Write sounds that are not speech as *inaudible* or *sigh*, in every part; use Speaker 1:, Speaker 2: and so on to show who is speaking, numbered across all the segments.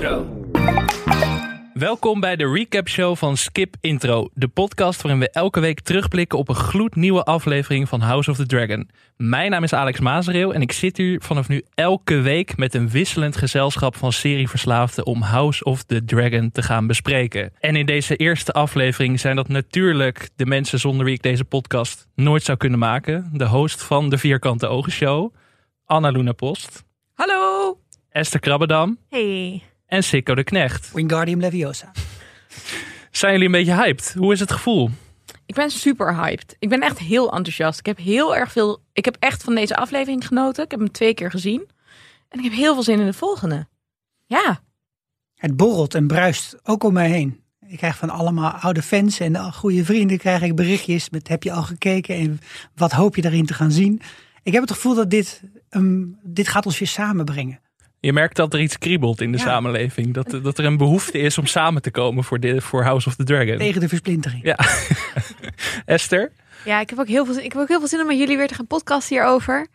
Speaker 1: Intro.
Speaker 2: Welkom bij de recap show van Skip Intro, de podcast waarin we elke week terugblikken op een gloednieuwe aflevering van House of the Dragon. Mijn naam is Alex Mazereel en ik zit hier vanaf nu elke week met een wisselend gezelschap van serieverslaafden om House of the Dragon te gaan bespreken. En in deze eerste aflevering zijn dat natuurlijk de mensen zonder wie ik deze podcast nooit zou kunnen maken. De host van de Vierkante Ogen Show, Anna Luna Post,
Speaker 3: Hallo!
Speaker 2: Esther Krabbedam
Speaker 3: Hey.
Speaker 2: En Sikko de Knecht.
Speaker 4: Wingardium Leviosa.
Speaker 2: Zijn jullie een beetje hyped? Hoe is het gevoel?
Speaker 3: Ik ben super hyped. Ik ben echt heel enthousiast. Ik heb heel erg veel. Ik heb echt van deze aflevering genoten. Ik heb hem twee keer gezien. En ik heb heel veel zin in de volgende. Ja.
Speaker 4: Het borrelt en bruist ook om mij heen. Ik krijg van allemaal oude fans en goede vrienden krijg ik berichtjes met heb je al gekeken en wat hoop je daarin te gaan zien. Ik heb het gevoel dat dit, um, dit gaat ons weer samenbrengen.
Speaker 2: Je merkt dat er iets kriebelt in de
Speaker 4: Ja.
Speaker 2: samenleving. Dat, dat er een behoefte is om samen te komen voor, de, voor House of the Dragon.
Speaker 4: Tegen de versplintering.
Speaker 2: Ja. *laughs* Esther?
Speaker 5: Ja, ik heb ook heel veel zin. Ik heb ook heel veel zin om met jullie weer te gaan podcasten hierover.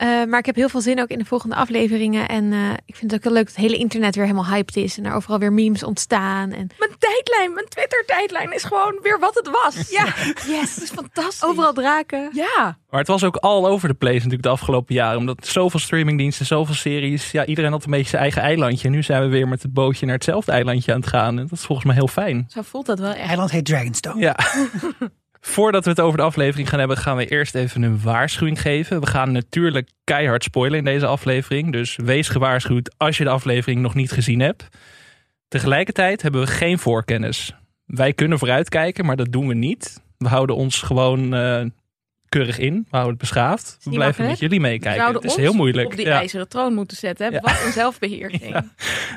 Speaker 5: Eh, maar ik heb heel veel zin ook in de volgende afleveringen. En eh, ik vind het ook heel leuk dat het hele internet weer helemaal hyped is. En er overal weer memes ontstaan. En
Speaker 3: Mijn tijdlijn, mijn Twitter-tijdlijn is gewoon weer wat het was. *laughs* Ja.
Speaker 5: yes,
Speaker 3: Dat is fantastisch.
Speaker 5: overal draken.
Speaker 3: Ja.
Speaker 2: Maar het was ook all over the place natuurlijk de afgelopen jaren. Omdat zoveel streamingdiensten, zoveel series. Ja, iedereen had een beetje zijn eigen eilandje. En nu zijn we weer met het bootje naar hetzelfde eilandje aan het gaan. En dat is volgens mij heel fijn.
Speaker 3: Zo voelt dat wel echt.
Speaker 4: Eiland heet Dragonstone. *laughs*
Speaker 2: Ja. Voordat we het over de aflevering gaan hebben, gaan we eerst even een waarschuwing geven. We gaan natuurlijk keihard spoilen in deze aflevering. Dus wees gewaarschuwd als je de aflevering nog niet gezien hebt. Tegelijkertijd hebben we geen voorkennis. Wij kunnen vooruitkijken, maar dat doen we niet. We houden ons gewoon eh, keurig in. We houden het beschaafd. We
Speaker 5: niet
Speaker 2: blijven met jullie meekijken.
Speaker 3: zouden
Speaker 2: Het is
Speaker 3: ons
Speaker 2: heel moeilijk.
Speaker 3: op die
Speaker 2: Ja.
Speaker 3: ijzeren troon moeten zetten.
Speaker 2: Ja.
Speaker 3: Wat een zelfbeheersing. *laughs*
Speaker 2: Ja.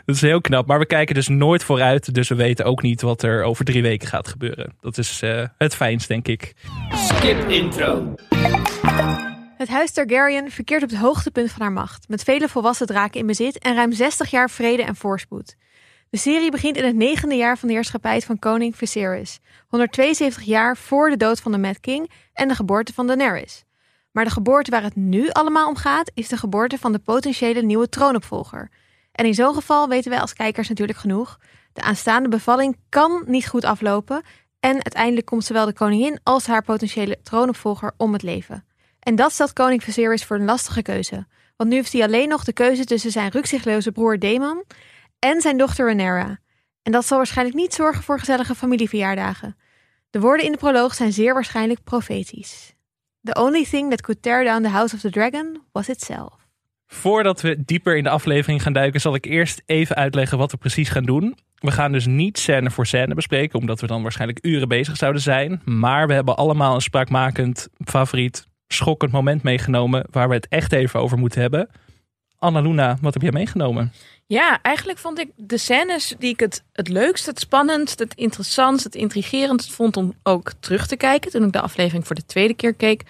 Speaker 2: Dat is heel knap. Maar we kijken dus nooit vooruit. Dus we weten ook niet wat er over drie weken gaat gebeuren. Dat is eh, het fijnst, denk ik.
Speaker 1: Skip intro.
Speaker 5: Het huis Targaryen verkeert op het hoogtepunt van haar macht. Met vele volwassen draken in bezit en ruim 60 jaar vrede en voorspoed. De serie begint in het negende jaar van de heerschappij van koning Viserys. 172 jaar voor de dood van de Mad King en de geboorte van Daenerys. Maar de geboorte waar het nu allemaal om gaat, is de geboorte van de potentiële nieuwe troonopvolger. En in zo'n geval weten wij als kijkers natuurlijk genoeg. De aanstaande bevalling kan niet goed aflopen. En uiteindelijk komt zowel de koningin als haar potentiële troonopvolger om het leven. En dat stelt koning Viserys voor een lastige keuze. Want nu heeft hij alleen nog de keuze tussen zijn rukzichtloze broer Daemon en zijn dochter Rhaenyra. En dat zal waarschijnlijk niet zorgen voor gezellige familieverjaardagen. De woorden in de proloog zijn zeer waarschijnlijk profetisch. The only thing that could tear down the house of the dragon was itself.
Speaker 2: Voordat we dieper in de aflevering gaan duiken, zal ik eerst even uitleggen wat we precies gaan doen. We gaan dus niet scène voor scène bespreken, omdat we dan waarschijnlijk uren bezig zouden zijn. Maar we hebben allemaal een spraakmakend, favoriet, schokkend moment meegenomen waar we het echt even over moeten hebben. Anna Luna, wat heb jij meegenomen?
Speaker 3: Ja, eigenlijk vond ik de scènes die ik het, het leukst, het spannendst, het interessantst, het intrigerendst vond om ook terug te kijken. Toen ik de aflevering voor de tweede keer keek,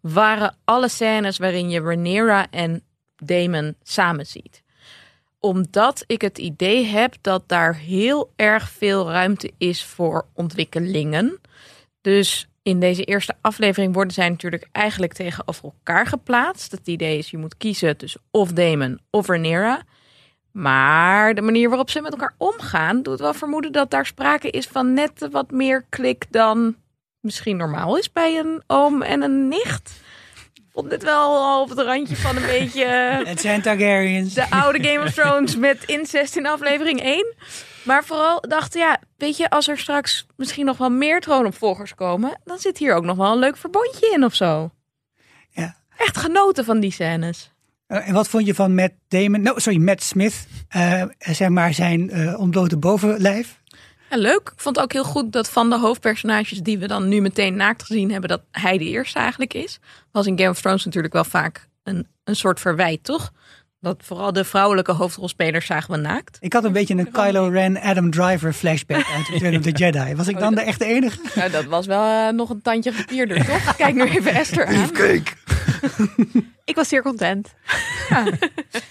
Speaker 3: waren alle scènes waarin je Rhaenyra en Damon samen ziet. Omdat ik het idee heb dat daar heel erg veel ruimte is voor ontwikkelingen. Dus in deze eerste aflevering worden zij natuurlijk eigenlijk tegenover elkaar geplaatst. Het idee is je moet kiezen tussen of Damon of Rhaenyra. Maar de manier waarop ze met elkaar omgaan, doet wel vermoeden dat daar sprake is van net wat meer klik dan misschien normaal is bij een oom en een nicht. Ik vond dit wel al op het randje van een beetje *laughs*
Speaker 4: Het zijn Targaryens.
Speaker 3: de oude Game of Thrones met incest in aflevering 1. Maar vooral dachten, ja, weet je, als er straks misschien nog wel meer troonopvolgers komen, dan zit hier ook nog wel een leuk verbondje in of zo.
Speaker 4: Ja.
Speaker 3: Echt genoten van die scènes.
Speaker 4: Eh, en wat vond je van Matt Damon? No, sorry, Matt Smith. Eh, zeg maar zijn eh ontblote bovenlijf.
Speaker 3: Ja, leuk. Ik vond het ook heel goed dat van de hoofdpersonages die we dan nu meteen naakt gezien hebben, dat hij de eerste eigenlijk is. Was in Game of Thrones natuurlijk wel vaak een, een soort verwijt, toch? Dat vooral de vrouwelijke hoofdrolspelers zagen we naakt.
Speaker 4: Ik had een beetje een Kylo Ren, Adam Driver flashback uit *laughs* Return of the Jedi. Was ik dan de echte enige?
Speaker 3: Nou, dat was wel nog een tandje gepierder, toch? *laughs* Kijk nu even Esther aan. *laughs*
Speaker 5: Ik was zeer content.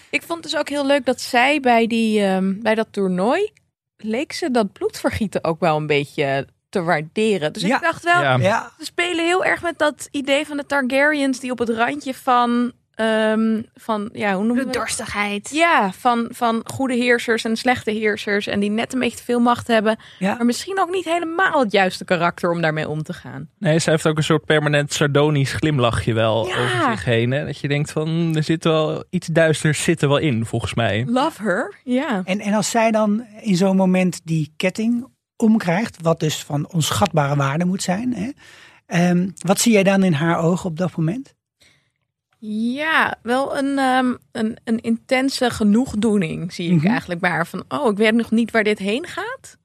Speaker 3: Ik vond dus ook heel leuk dat zij bij, die, ehm, bij dat toernooi leek ze dat bloedvergieten ook wel een beetje te waarderen. Dus
Speaker 4: Ja.
Speaker 3: ik dacht wel.
Speaker 2: Ja,
Speaker 3: ze spelen heel erg met dat idee van de Targaryens die op het randje van ehm, van ja, hoe noemen we dat?
Speaker 5: Bloeddorstigheid.
Speaker 3: Ja, van, van goede heersers en slechte heersers. En die net een beetje te veel macht hebben.
Speaker 4: Ja.
Speaker 3: Maar misschien ook niet helemaal het juiste karakter om daarmee om te gaan.
Speaker 2: Nee, zij heeft ook een soort permanent sardonisch glimlachje wel
Speaker 3: Ja.
Speaker 2: over zich heen. Hè? Dat je denkt van, er zit wel iets duisters zit er wel in, volgens mij.
Speaker 3: Love her. Ja.
Speaker 4: En, en als zij dan in zo'n moment die ketting omkrijgt, wat dus van onschatbare waarde moet zijn, hè, ehm, wat zie jij dan in haar ogen op dat moment?
Speaker 3: Ja, wel een, ehm, een, een intense genoegdoening zie ik
Speaker 4: Mhm.
Speaker 3: eigenlijk haar. Van, oh, ik weet nog niet waar dit heen gaat.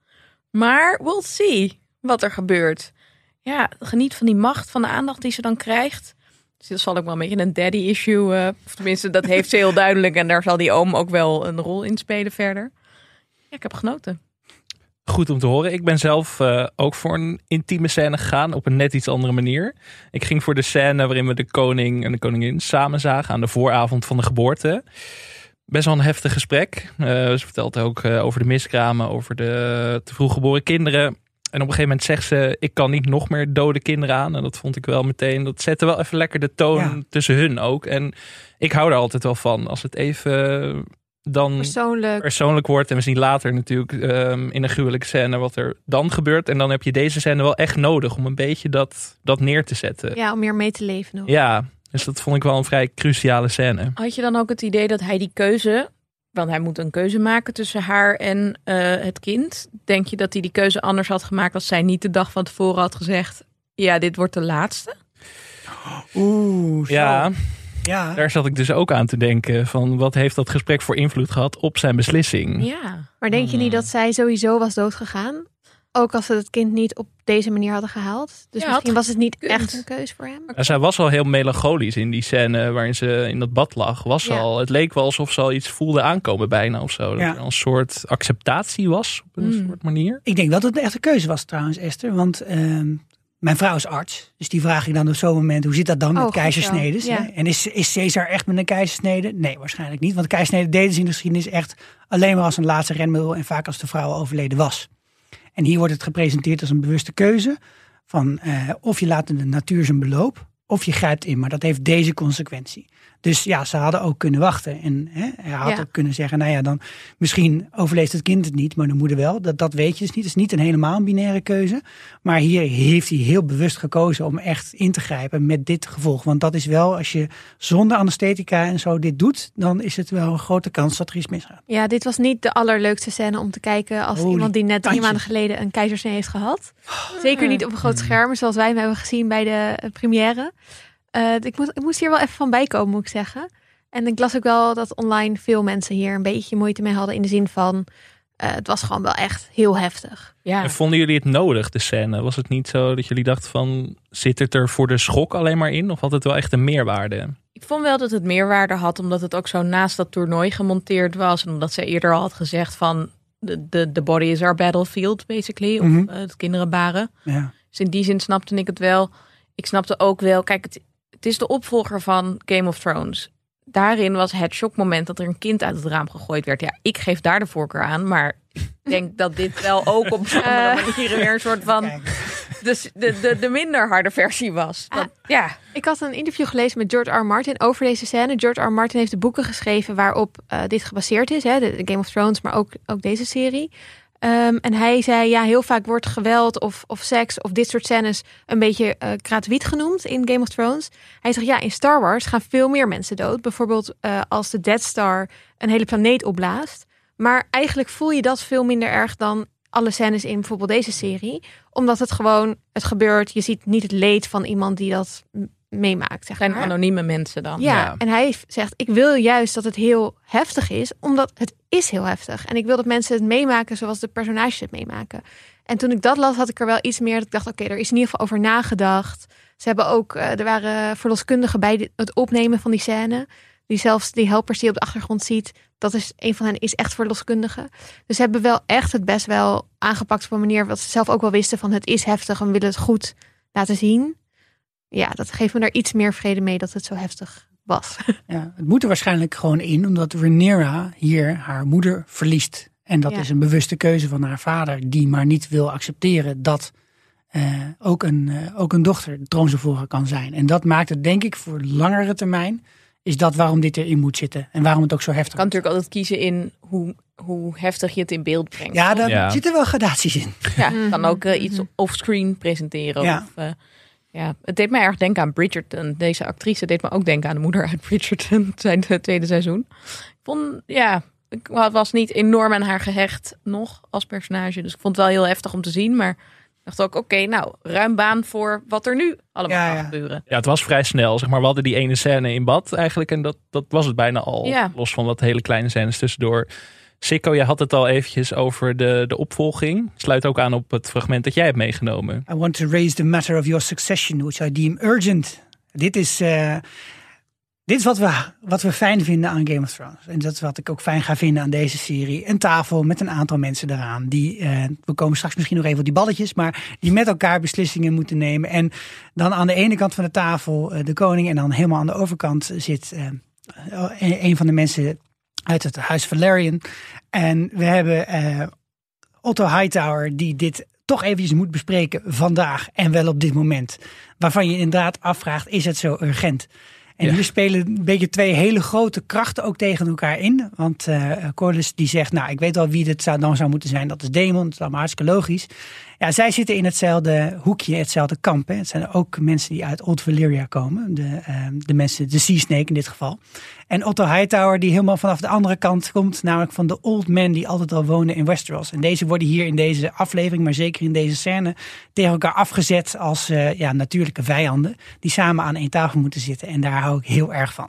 Speaker 3: Maar we'll see wat er gebeurt. Ja, geniet van die macht, van de aandacht die ze dan krijgt. Dus dat zal ook wel een beetje een daddy issue. eh, of tenminste, dat heeft ze heel *laughs* duidelijk. En daar zal die oom ook wel een rol in spelen verder. Ja, ik heb genoten.
Speaker 2: Goed om te horen. Ik ben zelf eh, ook voor een intieme scène gegaan op een net iets andere manier. Ik ging voor de scène waarin we de koning en de koningin samen zagen aan de vooravond van de geboorte. Best wel een heftig gesprek. Eh, ze vertelt ook eh, over de miskramen, over de te vroeg geboren kinderen. En op een gegeven moment zegt ze: Ik kan niet nog meer dode kinderen aan. En dat vond ik wel meteen. Dat zette wel even lekker de toon
Speaker 4: Ja.
Speaker 2: tussen hun ook. En ik hou daar altijd wel van. Als het even dan
Speaker 5: Persoonlijk.
Speaker 2: persoonlijk wordt. En we zien later natuurlijk ehm, in een gruwelijke scène wat er dan gebeurt. En dan heb je deze scène wel echt nodig om een beetje dat, dat neer te zetten.
Speaker 5: Ja, om meer mee te leven nog.
Speaker 2: Ja, dus dat vond ik wel een vrij cruciale scène.
Speaker 3: Had je dan ook het idee dat hij die keuze... Want hij moet een keuze maken tussen haar en eh, het kind. Denk je dat hij die keuze anders had gemaakt als zij niet de dag van tevoren had gezegd... Ja, dit wordt de laatste?
Speaker 4: Oeh, zo.
Speaker 2: Ja,
Speaker 4: ja.
Speaker 2: daar zat ik dus ook aan te denken. Van wat heeft dat gesprek voor invloed gehad op zijn beslissing?
Speaker 3: Ja.
Speaker 5: Maar denk je
Speaker 2: Hmm.
Speaker 5: niet dat zij sowieso was doodgegaan? Ook als ze het kind niet op deze manier hadden gehaald. Dus
Speaker 3: Ja,
Speaker 5: misschien was het niet
Speaker 3: gekund.
Speaker 5: echt een keus voor hem.
Speaker 2: Nou, zij was al heel melancholisch in die scène waarin ze in dat bad lag. Was ze
Speaker 5: Ja.
Speaker 2: al, het leek wel alsof ze al iets voelde aankomen bijna of zo. Dat
Speaker 4: Ja.
Speaker 2: er een soort acceptatie was op een
Speaker 3: Mm.
Speaker 2: soort manier.
Speaker 4: Ik denk dat het een echte keuze was trouwens, Esther. Want ehm, mijn vrouw is arts. Dus die vraag ik dan op zo'n moment, hoe zit dat dan
Speaker 5: Oh,
Speaker 4: met
Speaker 5: ja.
Speaker 4: hè? En is, is Caesar echt met een keizersnede? Nee, waarschijnlijk niet. Want keizersnede deden ze in de geschiedenis echt alleen maar als een laatste renmiddel. En vaak als de vrouw overleden was. En hier wordt het gepresenteerd als een bewuste keuze. Van eh, of je laat de natuur zijn beloop, of je grijpt in. Maar dat heeft deze consequentie. Dus ja, ze hadden ook kunnen wachten. En hè, hij had
Speaker 5: Ja.
Speaker 4: ook kunnen zeggen, nou ja, dan misschien overleeft het kind het niet, maar de moeder wel. Dat, dat weet je dus niet. Het is niet een helemaal een binaire keuze. Maar hier heeft hij heel bewust gekozen om echt in te grijpen met dit gevolg. Want dat is wel, als je zonder anesthetica en zo dit doet, dan is het wel een grote kans dat er iets misgaat.
Speaker 5: Ja, dit was niet de allerleukste scène om te kijken als
Speaker 4: Holy
Speaker 5: iemand die net drie maanden geleden een keizersnee heeft gehad. Zeker niet op een groot scherm, zoals wij hem hebben gezien bij de eh, première. Eh, ik, moest, ik moest hier wel even van bijkomen, moet ik zeggen. En ik las ook wel dat online veel mensen hier een beetje moeite mee hadden in de zin van eh, het was gewoon wel echt heel heftig.
Speaker 3: Ja.
Speaker 2: En vonden jullie het nodig, de scène? Was het niet zo dat jullie dachten van, zit het er voor de schok alleen maar in? Of had het wel echt een meerwaarde?
Speaker 3: Ik vond wel dat het meerwaarde had, omdat het ook zo naast dat toernooi gemonteerd was. En omdat ze eerder al had gezegd van, de, de, de body is our battlefield, basically. Of
Speaker 4: Mhm.
Speaker 3: eh, het kinderen baren.
Speaker 4: Ja.
Speaker 3: Dus in die zin snapte ik het wel. Ik snapte ook wel, kijk, het, het is de opvolger van Game of Thrones. Daarin was het shockmoment dat er een kind uit het raam gegooid werd. Ja, ik geef daar de voorkeur aan, maar ik denk *laughs* dat dit wel ook op andere manier weer een soort van
Speaker 4: Kijk.
Speaker 3: de, de, de, de minder harde versie was. Dat, ja,
Speaker 5: Ik had een interview gelezen met George R. R. Martin over deze scène. George R. R. Martin heeft de boeken geschreven waarop eh, dit gebaseerd is. Hè, de, de Game of Thrones, maar ook, ook deze serie. Ehm, en hij zei, ja, heel vaak wordt geweld of, of seks of dit soort scènes een beetje kraatwiet genoemd in Game of Thrones. Hij zegt, ja, in Star Wars gaan veel meer mensen dood. Bijvoorbeeld eh, als de Death Star een hele planeet opblaast. Maar eigenlijk voel je dat veel minder erg dan alle scènes in bijvoorbeeld deze serie. Omdat het gewoon, het gebeurt. Je ziet niet het leed van iemand die dat meemaakt, zeg
Speaker 3: zijn
Speaker 5: maar.
Speaker 3: anonieme mensen dan.
Speaker 5: Ja,
Speaker 2: Ja.
Speaker 5: en hij zegt: Ik wil juist dat het heel heftig is, omdat het is heel heftig. En ik wil dat mensen het meemaken zoals de personages het meemaken. En toen ik dat las, had ik er wel iets meer dat ik dacht: Oké, er is in ieder geval over nagedacht. Ze hebben ook, eh, er waren verloskundigen bij het opnemen van die scène. Die zelfs die helpers die je op de achtergrond ziet, dat is een van hen is echt verloskundige. Dus ze hebben wel echt het best wel aangepakt op een manier wat ze zelf ook wel wisten van het is heftig en we willen het goed laten zien. Ja, dat geeft me daar iets meer vrede mee dat het zo heftig was. *laughs*
Speaker 4: Ja, het moet er waarschijnlijk gewoon in, omdat Rhaenyra hier haar moeder verliest. En dat
Speaker 5: Ja.
Speaker 4: is een bewuste keuze van haar vader, die maar niet wil accepteren dat eh, ook, een, eh, ook een dochter troonopvolger kan zijn. En dat maakt het, denk ik, voor langere termijn is dat waarom dit erin moet zitten. En waarom het ook zo
Speaker 3: Je
Speaker 4: heftig
Speaker 3: kan
Speaker 4: is.
Speaker 3: natuurlijk altijd kiezen in hoe, hoe heftig je het in beeld brengt.
Speaker 4: Ja, daar
Speaker 2: Ja.
Speaker 4: zitten wel gradaties in.
Speaker 3: Ja, *laughs* je kan ook eh,
Speaker 5: Mhm.
Speaker 3: iets offscreen presenteren.
Speaker 4: Ja.
Speaker 3: Of, eh, ja, het deed me erg denken aan Bridgerton. Deze actrice deed me ook denken aan de moeder uit Bridgerton, *laughs* zijn het tweede seizoen. Ik vond, ja, ik was niet enorm aan haar gehecht nog als personage. Dus ik vond het wel heel heftig om te zien. Maar ik dacht ook, oké, nou, ruim baan voor wat er nu allemaal
Speaker 4: Ja,
Speaker 3: gaat
Speaker 4: ja.
Speaker 3: gebeuren.
Speaker 2: Ja, het was vrij snel. Zeg maar, we hadden die ene scène in bad eigenlijk. En dat, dat was het bijna al.
Speaker 3: Ja.
Speaker 2: Los van wat hele kleine scènes tussendoor. Sikko, je had het al eventjes over de, de opvolging. Sluit ook aan op het fragment dat jij hebt meegenomen.
Speaker 4: I want to raise the matter of your succession, which I deem urgent. Dit is, eh, dit is wat, we, wat we fijn vinden aan Game of Thrones. En dat is wat ik ook fijn ga vinden aan deze serie. Een tafel met een aantal mensen eraan. Die, eh, we komen straks misschien nog even op die balletjes. Maar die met elkaar beslissingen moeten nemen. En dan aan de ene kant van de tafel eh, de koning. En dan helemaal aan de overkant zit een van de mensen uit het huis Valerian. En we hebben eh, Otto Hightower die dit toch eventjes moet bespreken vandaag en wel op dit moment. Waarvan je inderdaad afvraagt, is het zo urgent? En
Speaker 2: Ja.
Speaker 4: hier spelen een beetje twee hele grote krachten ook tegen elkaar in. Want eh Corlys die zegt, nou ik weet al wie dit zou, dan zou moeten zijn. Dat is Daemon, dat is allemaal hartstikke logisch. Ja, zij zitten in hetzelfde hoekje, hetzelfde kamp. Hè. Het zijn ook mensen die uit Old Valyria komen. De, eh, de mensen, de Sea Snake in dit geval. En Otto Hightower die helemaal vanaf de andere kant komt. Namelijk van de old men die altijd al wonen in Westeros. En deze worden hier in deze aflevering, maar zeker in deze scène... tegen elkaar afgezet als eh, ja, natuurlijke vijanden. Die samen aan één tafel moeten zitten. En daar hou ik heel erg van.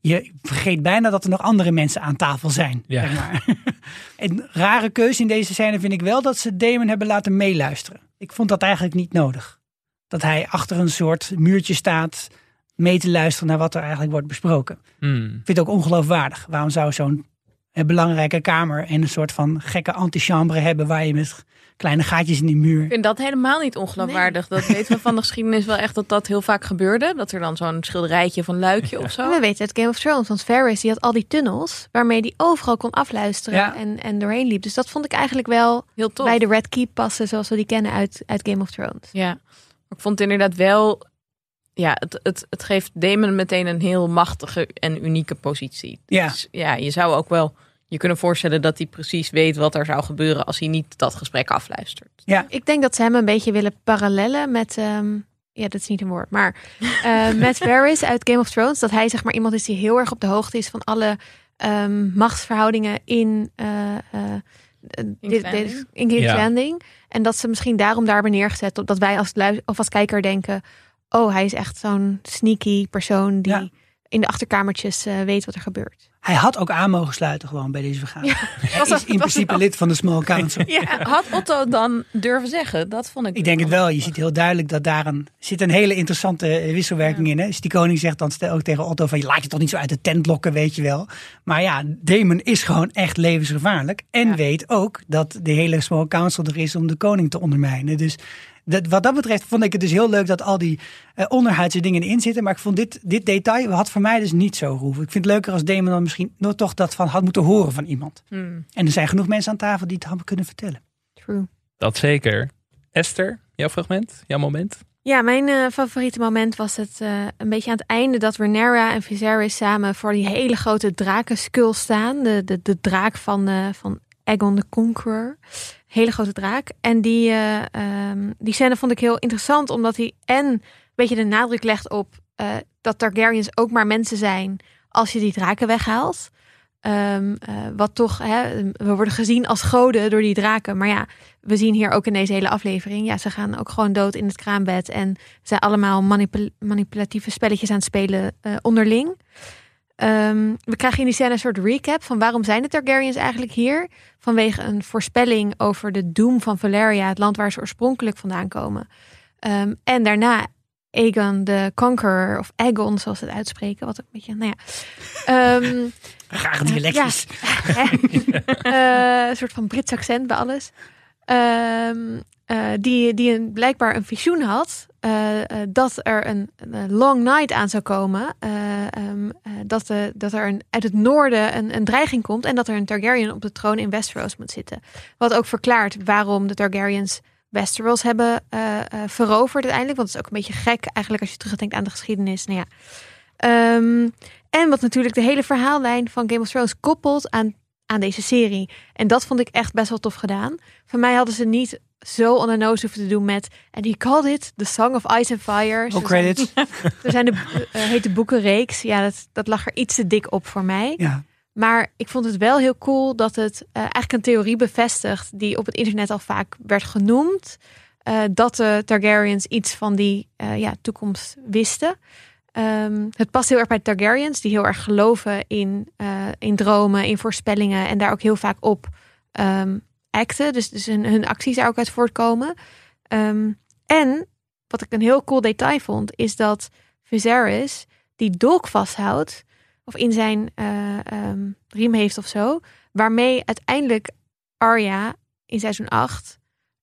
Speaker 4: Je vergeet bijna dat er nog andere mensen aan tafel zijn.
Speaker 2: Ja.
Speaker 4: Zeg maar. *laughs* Een rare keuze in deze scène vind ik wel dat ze Damon hebben laten meeluisteren. Ik vond dat eigenlijk niet nodig. Dat hij achter een soort muurtje staat mee te luisteren naar wat er eigenlijk wordt besproken.
Speaker 2: Hmm.
Speaker 4: Ik vind het ook ongeloofwaardig. Waarom zou zo'n eh, belangrijke kamer en een soort van gekke antichambre hebben waar je met kleine gaatjes in die muur.
Speaker 3: Ik vind dat helemaal niet ongeloofwaardig. Dat weten we van de geschiedenis wel echt dat dat heel vaak gebeurde. Dat er dan zo'n schilderijtje van luikje of zo.
Speaker 5: We weten het Game of Thrones, want Varys die had al die tunnels waarmee hij overal kon afluisteren
Speaker 4: Ja.
Speaker 5: en, en doorheen liep. Dus dat vond ik eigenlijk wel
Speaker 3: Heel tof.
Speaker 5: bij de Red Keep passen zoals we die kennen uit, uit Game of Thrones.
Speaker 3: Ja, ik vond het inderdaad wel. Ja, het, het, het geeft Damon meteen een heel machtige en unieke positie.
Speaker 4: Ja.
Speaker 3: Dus ja, je zou ook wel je kunnen voorstellen dat hij precies weet wat er zou gebeuren als hij niet dat gesprek afluistert.
Speaker 5: Ik denk dat ze hem een beetje willen parallellen met. ehm, ja, dat is niet een woord, maar *laughs* eh, met Varys uit Game of Thrones. Dat hij zeg maar iemand is die heel erg op de hoogte is van alle ehm, machtsverhoudingen in, eh, eh, dit- dit-
Speaker 3: Landing.
Speaker 5: in King's
Speaker 2: Ja.
Speaker 5: Landing. En dat ze misschien daarom daar hebben neergezet. Dat wij als, of als kijker denken: oh, hij is echt zo'n sneaky persoon die
Speaker 4: Ja.
Speaker 5: in de achterkamertjes eh, weet wat er gebeurt.
Speaker 4: Hij had ook aan mogen sluiten gewoon bij deze vergadering. Hij
Speaker 5: Was
Speaker 4: is in principe lid van de Small Council.
Speaker 3: Ja, had Otto dan durven zeggen? Dat vond ik.
Speaker 4: Ik denk het wel. Je ziet heel duidelijk dat daar een, zit een hele interessante eh, wisselwerking in. Hè? Dus die koning zegt dan stel ook tegen Otto van... je laat je toch niet zo uit de tent lokken, weet je wel. Maar ja, Damon is gewoon echt levensgevaarlijk. En weet ook dat de hele Small Council er is om de koning te ondermijnen. Dus dat, wat dat betreft vond ik het dus heel leuk dat al die eh, onderhuidse dingen erin zitten. Maar ik vond dit, dit detail had voor mij dus niet zo roeven. Ik vind het leuker als Damon dan misschien nog toch dat van had moeten horen van iemand.
Speaker 3: Hmm.
Speaker 4: En er zijn genoeg mensen aan tafel die het hadden kunnen vertellen.
Speaker 5: True.
Speaker 2: Dat zeker. Esther, jouw fragment, jouw moment.
Speaker 5: Ja, mijn eh, favoriete moment was het eh, een beetje aan het einde dat Rhaenyra en Viserys samen voor die hele grote drakenskull staan. De, de, de draak van, eh, van Aegon the Conqueror. Hele grote draak. En die, eh, ehm, die scène vond ik heel interessant, omdat hij en een beetje de nadruk legt op eh, dat Targaryens ook maar mensen zijn als je die draken weghaalt. Ehm, eh, wat toch, hè, we worden gezien als goden door die draken. Maar ja, we zien hier ook in deze hele aflevering, ja, ze gaan ook gewoon dood in het kraambed. En zijn allemaal manipul- manipulatieve spelletjes aan het spelen onderling. Ehm, we krijgen in die scène een soort recap van waarom zijn de Targaryens eigenlijk hier? Vanwege een voorspelling over de doom van Valeria, het land waar ze oorspronkelijk vandaan komen. Ehm, en daarna Aegon de Conqueror, of Aegon zoals ze het uitspreken. Wat ook een beetje, nou ja. Ehm, *laughs*
Speaker 4: Graag dialectjes. *laughs*
Speaker 5: Hè? Eh, een soort van Brits accent bij alles. Eh, die, die een, blijkbaar een visioen had eh, eh, dat er een, een long night aan zou komen. Eh, ehm, eh, dat, dat er een, uit het noorden een, een dreiging komt en dat er een Targaryen op de troon in Westeros moet zitten. Wat ook verklaart waarom de Targaryens Westeros hebben eh, eh, veroverd uiteindelijk. Want het is ook een beetje gek eigenlijk als je terugdenkt aan de geschiedenis. Nou ja, Ehm, en wat natuurlijk de hele verhaallijn van Game of Thrones koppelt aan, aan deze serie. En dat vond ik echt best wel tof gedaan. Van mij hadden ze niet zo on the nose hoeven te doen met... En he called it The Song of Ice and Fire. Zo
Speaker 4: credits. *laughs*
Speaker 5: Er zijn de heet de boekenreeks. Ja, dat, dat lag er iets te dik op voor mij.
Speaker 4: Ja.
Speaker 5: Maar ik vond het wel heel cool dat het eh, eigenlijk een theorie bevestigt die op het internet al vaak werd genoemd. eh, dat de Targaryens iets van die ja, toekomst wisten. Ehm, het past heel erg bij Targaryens, die heel erg geloven in, in dromen, in voorspellingen en daar ook heel vaak op ehm, acten. Dus, dus hun, hun acties daar ook uit voortkomen. Ehm, en wat ik een heel cool detail vond, is dat Viserys die dolk vasthoudt of in zijn eh, ehm, riem heeft of zo. Waarmee uiteindelijk Arya in seizoen 8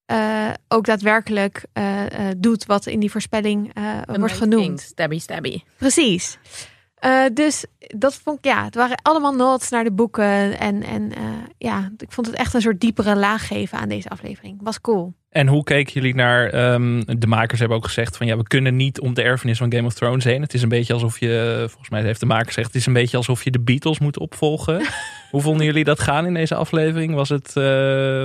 Speaker 5: eh, ook daadwerkelijk eh, doet wat in die voorspelling wordt genoemd.
Speaker 3: Stabby, stabby.
Speaker 5: Precies. Eh, dus dat vond ik, ja, het waren allemaal nods naar de boeken. En, en eh, ja, ik vond het echt een soort diepere laag geven aan deze aflevering. Was cool.
Speaker 2: En hoe keken jullie naar... ehm, de makers hebben ook gezegd van... ja, we kunnen niet om de erfenis van Game of Thrones heen. Het is een beetje alsof je... Volgens mij heeft de maker gezegd... het is een beetje alsof je de Beatles moet opvolgen. *laughs* hoe vonden jullie dat gaan in deze aflevering? Was het, eh,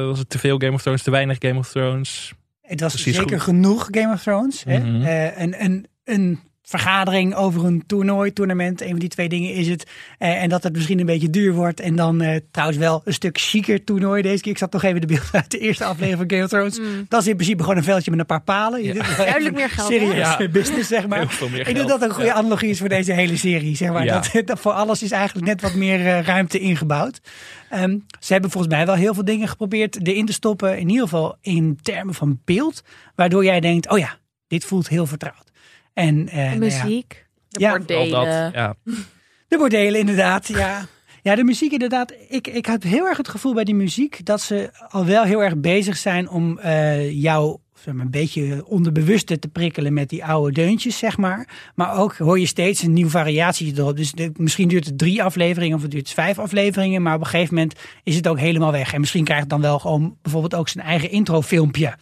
Speaker 2: was het te veel Game of Thrones, te weinig Game of Thrones?
Speaker 4: Het was
Speaker 2: Precies
Speaker 4: zeker
Speaker 2: goed.
Speaker 4: genoeg Game of Thrones. Hè?
Speaker 2: Mhm.
Speaker 4: Eh, een, een, een vergadering over een toernooi, tournament. Een van die twee dingen is het. Eh, en dat het misschien een beetje duur wordt. En dan eh, trouwens wel een stuk chiquer toernooi deze keer. Ik zat nog even de beelden uit de eerste aflevering van Game of Thrones.
Speaker 5: Mm.
Speaker 4: Dat is in principe gewoon een veldje met een paar palen.
Speaker 2: Ja. *laughs*
Speaker 5: Duidelijk meer geld,
Speaker 4: Serieus?
Speaker 2: Ja. *laughs*
Speaker 4: business, zeg maar.
Speaker 2: Heel veel meer
Speaker 4: Ik denk dat dat een goede
Speaker 2: Ja.
Speaker 4: analogie is voor deze hele serie. Zeg maar.
Speaker 2: Ja.
Speaker 4: dat, *laughs* dat voor alles is eigenlijk net wat meer eh, ruimte ingebouwd. Ehm, ze hebben volgens mij wel heel veel dingen geprobeerd erin te stoppen. In ieder geval in termen van beeld. Waardoor jij denkt, oh ja, dit voelt heel vertrouwd. En, eh,
Speaker 5: De
Speaker 4: nou ja,
Speaker 5: muziek.
Speaker 3: De
Speaker 4: Ja,
Speaker 3: bordelen.
Speaker 2: dat, ja.
Speaker 4: de bordelen inderdaad, ja. Ja, de muziek inderdaad. Ik, ik had heel erg het gevoel bij die muziek dat ze al wel heel erg bezig zijn om eh, jou zeg maar, een beetje onderbewuste te prikkelen met die oude deuntjes, zeg maar. Maar ook hoor je steeds een nieuwe variatie erop. Dus de- misschien duurt het drie afleveringen of het duurt vijf afleveringen, maar op een gegeven moment is het ook helemaal weg. En misschien krijgt het dan wel gewoon bijvoorbeeld ook zijn eigen introfilmpje.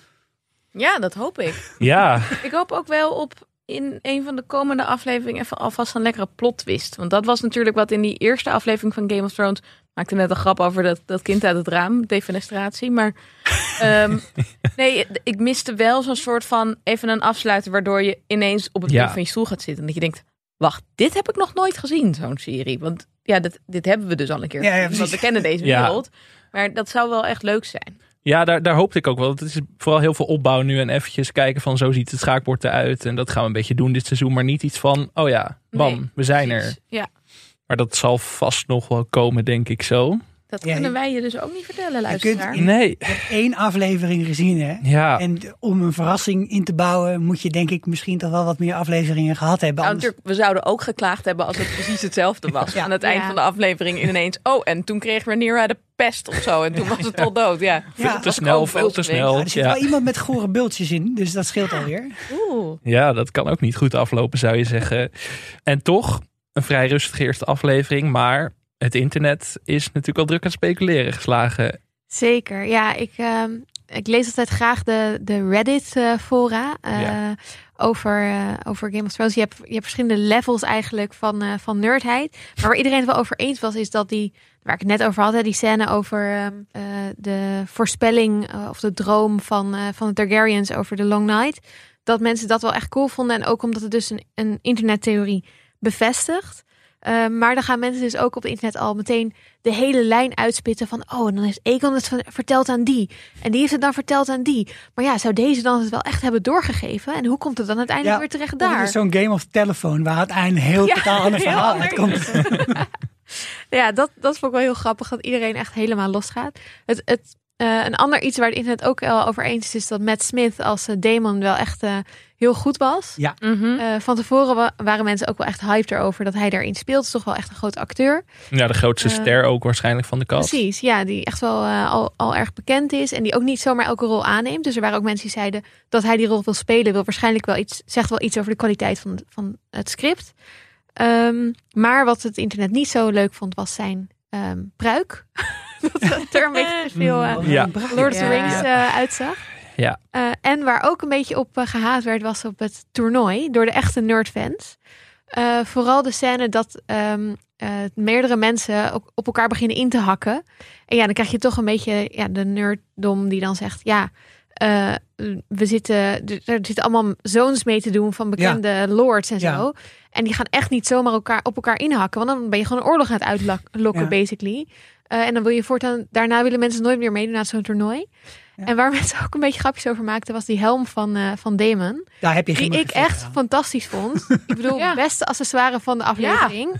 Speaker 3: Ja, dat hoop ik.
Speaker 2: ja,
Speaker 3: Ik hoop ook wel op in een van de komende afleveringen even alvast een lekkere plot twist. Want dat was natuurlijk wat in die eerste aflevering van Game of Thrones. Maakte net een grap over dat, dat kind uit het raam, defenestratie. Maar *laughs* ehm, nee, ik miste wel zo'n soort van even een afsluiter waardoor je ineens op het
Speaker 2: Ja.
Speaker 3: punt van je stoel gaat zitten. En dat je denkt, wacht, dit heb ik nog nooit gezien, zo'n serie. Want ja, dit, dit hebben we dus al een keer.
Speaker 4: Ja,
Speaker 3: gezien, want we kennen deze
Speaker 2: Ja.
Speaker 3: wereld. Maar dat zou wel echt leuk zijn.
Speaker 2: Ja, daar, daar hoopte ik ook wel. Het is vooral heel veel opbouw nu en eventjes kijken van zo ziet het schaakbord eruit. En dat gaan we een beetje doen dit seizoen. Maar niet iets van, oh ja, bam,
Speaker 3: Nee,
Speaker 2: we zijn er.
Speaker 3: Ja,
Speaker 2: Maar dat zal vast nog wel komen, denk ik zo.
Speaker 3: Dat
Speaker 4: Ja,
Speaker 3: kunnen wij je dus ook niet vertellen,
Speaker 4: kunt
Speaker 3: luisteraar.
Speaker 4: in-
Speaker 2: Nee,
Speaker 4: Je hebt één aflevering gezien, hè?
Speaker 2: ja.
Speaker 4: En om een verrassing in te bouwen, moet je denk ik misschien toch wel wat meer afleveringen gehad hebben.
Speaker 3: Nou,
Speaker 4: Anders-
Speaker 3: we zouden ook geklaagd hebben als het precies hetzelfde was. *laughs*
Speaker 4: Ja.
Speaker 3: Aan het eind van de aflevering ineens. Oh, en toen kregen Rhaenyra de pest of zo. En toen was het al dood. Ja.
Speaker 4: Ja,
Speaker 2: veel te snel, veel te snel.
Speaker 4: Ja, er zit
Speaker 2: Ja.
Speaker 4: wel iemand met gore bultjes in, dus dat scheelt alweer.
Speaker 3: Oeh.
Speaker 2: ja, dat kan ook niet goed aflopen, zou je zeggen. En toch, een vrij rustige eerste aflevering. Maar het internet is natuurlijk al druk aan speculeren geslagen.
Speaker 5: Zeker. Ja, ik, ehm, ik lees altijd graag de, de Reddit-fora eh,
Speaker 2: Ja.
Speaker 5: over, eh, over Game of Thrones. Je hebt, je hebt verschillende levels eigenlijk van, eh, van nerdheid. Maar waar iedereen het wel over eens was, is dat die, waar ik het net over had, hè, die scène over ehm, eh, de voorspelling eh, of de droom van, eh, van de Targaryens over de Long Night. Dat mensen dat wel echt cool vonden. En ook omdat het dus een, een internettheorie bevestigt. Eh, maar dan gaan mensen dus ook op het internet al meteen de hele lijn uitspitten van... oh, en dan heeft Egon het verteld aan die. En die heeft het dan verteld aan die. Maar ja, zou deze dan het wel echt hebben doorgegeven? En hoe komt het dan uiteindelijk
Speaker 4: Ja,
Speaker 5: weer terecht
Speaker 4: Of het
Speaker 5: daar?
Speaker 4: is zo'n game of telephone waar uiteindelijk heel
Speaker 5: Ja,
Speaker 4: totaal ander *laughs*
Speaker 5: heel
Speaker 4: verhaal
Speaker 5: anders.
Speaker 4: uitkomt. *laughs*
Speaker 5: Ja, dat, dat vond ik wel heel grappig, dat iedereen echt helemaal losgaat. Het, het, eh, een ander iets waar het internet ook wel over eens is... is dat Matt Smith als eh, Damon wel echt eh, heel goed was.
Speaker 3: Mhm.
Speaker 5: Eh, van tevoren wa- waren mensen ook wel echt hyped erover dat hij daarin speelt. Het is toch wel echt een groot acteur.
Speaker 2: Ja, de grootste
Speaker 5: Eh,
Speaker 2: ster ook waarschijnlijk van de kast.
Speaker 5: Precies, ja, die echt wel eh, al, al erg bekend is en die ook niet zomaar elke rol aanneemt. Dus er waren ook mensen die zeiden dat hij die rol wil spelen, wil waarschijnlijk wel iets, zegt wel iets over de kwaliteit van, van het script. Ehm, maar wat het internet niet zo leuk vond, was zijn ehm, pruik. *laughs* dat er een beetje te veel
Speaker 2: Ja.
Speaker 5: Lord of the
Speaker 3: Ja.
Speaker 5: Rings eh, uitzag.
Speaker 2: Ja.
Speaker 5: Eh, en waar ook een beetje op eh, gehaat werd, was op het toernooi door de echte nerdfans. Eh, vooral de scène dat ehm, eh, meerdere mensen ook op elkaar beginnen in te hakken. En ja, dan krijg je toch een beetje ja, de nerddom die dan zegt... ja, we zitten, er zitten allemaal zoons mee te doen van bekende lords en
Speaker 4: Ja.
Speaker 5: zo. En die gaan echt niet zomaar elkaar, op elkaar inhakken. Want dan ben je gewoon een oorlog aan het uitlokken,
Speaker 4: Ja.
Speaker 5: basically. En dan wil je voortaan, daarna willen mensen nooit meer meedoen aan zo'n toernooi.
Speaker 4: Ja.
Speaker 5: En waar mensen ook een beetje grapjes over maakten, was die helm van, eh van Damon.
Speaker 4: Daar heb je geen
Speaker 5: Die ik echt
Speaker 4: aan.
Speaker 5: fantastisch vond. *laughs* Ik bedoel,
Speaker 3: Ja.
Speaker 5: beste accessoire van de aflevering.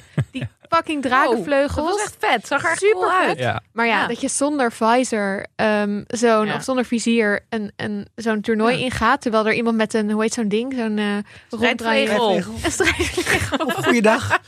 Speaker 5: Die fucking drakenvleugels.
Speaker 3: Oh, dat was echt vet. Zag er echt
Speaker 5: Super
Speaker 3: cool uit.
Speaker 5: vet.
Speaker 2: Ja.
Speaker 5: Maar ja,
Speaker 3: Ja.
Speaker 5: dat je zonder visor ehm, zo'n,
Speaker 3: Ja.
Speaker 5: of zonder vizier een, een, zo'n toernooi
Speaker 4: Ja.
Speaker 5: ingaat. Terwijl er iemand met een, hoe heet zo'n ding? Zo'n
Speaker 3: Strijdvlegel.
Speaker 5: Een.
Speaker 4: Goeiedag. *laughs*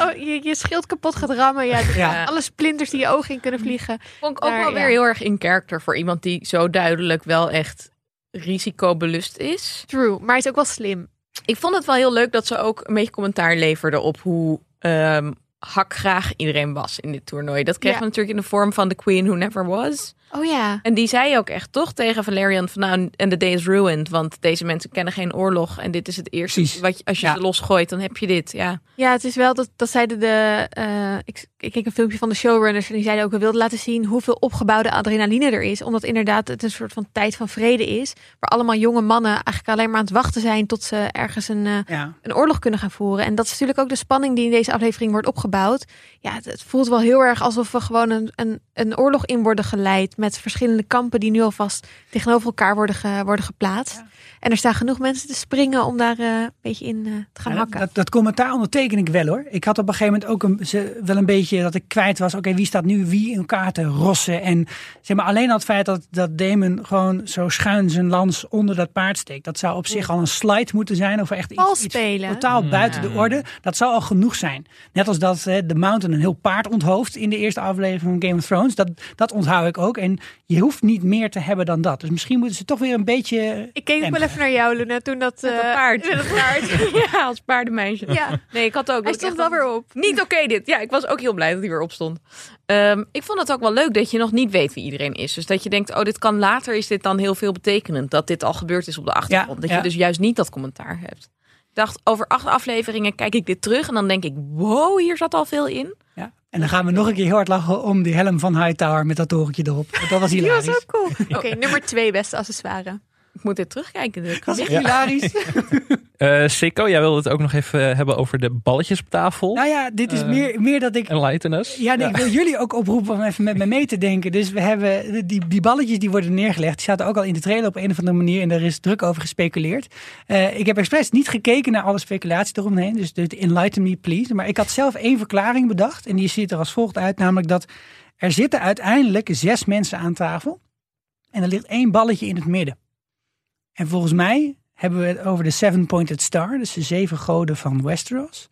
Speaker 5: Oh, je, je schild kapot gaat rammen. Ja,
Speaker 4: Ja.
Speaker 5: Alle splinters die je ogen in kunnen vliegen.
Speaker 3: Vond ik ook
Speaker 5: Maar,
Speaker 3: wel
Speaker 5: ja.
Speaker 3: weer heel erg in character voor iemand die zo duidelijk wel echt risicobelust is.
Speaker 5: True, maar hij is ook wel slim.
Speaker 3: Ik vond het wel heel leuk dat ze ook een beetje commentaar leverde op hoe ehm hakgraag iedereen was in dit toernooi. Dat kregen
Speaker 5: Ja.
Speaker 3: we natuurlijk in de vorm van The Queen Who Never Was.
Speaker 5: Oh ja.
Speaker 3: En die zei ook echt toch tegen Valerian van nou, en the day is ruined. Want deze mensen kennen geen oorlog. En dit is het eerste.
Speaker 4: Precies.
Speaker 3: Wat je, als je
Speaker 4: Ja.
Speaker 3: ze losgooit, dan heb je dit. Ja.
Speaker 5: Ja, het is wel dat, dat zeiden de. eh, ik, ik keek een filmpje van de showrunners en die zeiden ook: we wilden laten zien hoeveel opgebouwde adrenaline er is. Omdat inderdaad het een soort van tijd van vrede is. Waar allemaal jonge mannen eigenlijk alleen maar aan het wachten zijn tot ze ergens een, eh,
Speaker 4: Ja.
Speaker 5: een oorlog kunnen gaan voeren. En dat is natuurlijk ook de spanning die in deze aflevering wordt opgebouwd. Ja, het, het voelt wel heel erg alsof we gewoon een, een, een oorlog in worden geleid. Met verschillende kampen die nu alvast tegenover elkaar worden, ge- worden geplaatst. En er staan genoeg mensen te springen om daar eh, een beetje in eh, te gaan
Speaker 4: Ja,
Speaker 5: hakken.
Speaker 4: dat, dat commentaar onderteken ik wel hoor. Ik had op een gegeven moment ook een, ze, wel een beetje dat ik kwijt was. Oké, wie staat nu wie in elkaar te rossen? En zeg maar alleen al het feit dat, dat Damon gewoon zo schuin zijn lans onder dat paard steekt. Dat zou op zich al een slide moeten zijn. Of echt iets, iets
Speaker 5: spelen.
Speaker 4: totaal buiten de orde. Dat zou al genoeg zijn. Net als dat hè, de Mountain een heel paard onthoofd in de eerste aflevering van Game of Thrones. Dat, dat onthoud ik ook. En je hoeft niet meer te hebben dan dat. Dus misschien moeten ze toch weer een beetje...
Speaker 5: Ik keek ook wel even naar jou, Luna, toen dat...
Speaker 3: Met dat
Speaker 5: eh,
Speaker 3: paard.
Speaker 5: Met *laughs* dat paard. *laughs*
Speaker 3: ja, als paardenmeisje.
Speaker 5: ja,
Speaker 3: Nee, ik had ook.
Speaker 5: hij stond wel weer op.
Speaker 3: Niet oké dit. Ja, ik was ook heel blij dat hij weer opstond. Ehm, ik vond het ook wel leuk dat je nog niet weet wie iedereen is. Dus dat je denkt, oh, dit kan later, is dit dan heel veel betekenend. Dat dit al gebeurd is op de achtergrond. dat
Speaker 4: ja.
Speaker 3: je dus juist niet dat commentaar hebt. Ik dacht, over acht afleveringen kijk ik dit terug. En dan denk ik, wow, hier zat al veel in.
Speaker 4: Ja. En dan gaan we nog een keer heel hard lachen om die helm van Hightower met dat torentje erop. Want Dat was *laughs*
Speaker 5: Die was
Speaker 4: hilarisch.
Speaker 5: ook cool. *laughs* Oké, nummer twee beste accessoire.
Speaker 3: Ik moet dit terugkijken.
Speaker 4: Dat was echt hilarisch. *laughs*
Speaker 2: Eh Sikko, jij wilde het ook nog even eh, hebben over de balletjes op tafel.
Speaker 4: Nou ja, dit is
Speaker 2: Eh,
Speaker 4: meer, meer dat ik...
Speaker 2: Enlighten us.
Speaker 4: Ja, nee, ik wil jullie ook oproepen om even met me mee te denken. Dus we hebben die, die balletjes die worden neergelegd. Die zaten ook al in de trailer op een of andere manier. En daar is druk over gespeculeerd. Ik heb expres niet gekeken naar alle speculatie eromheen. Dus de enlighten me please. Maar ik had zelf één verklaring bedacht. En die ziet er als volgt uit. Namelijk dat er zitten uiteindelijk zes mensen aan tafel. En er ligt één balletje in het midden. En volgens mij hebben we het over de Seven-Pointed Star. Dus de zeven goden van Westeros.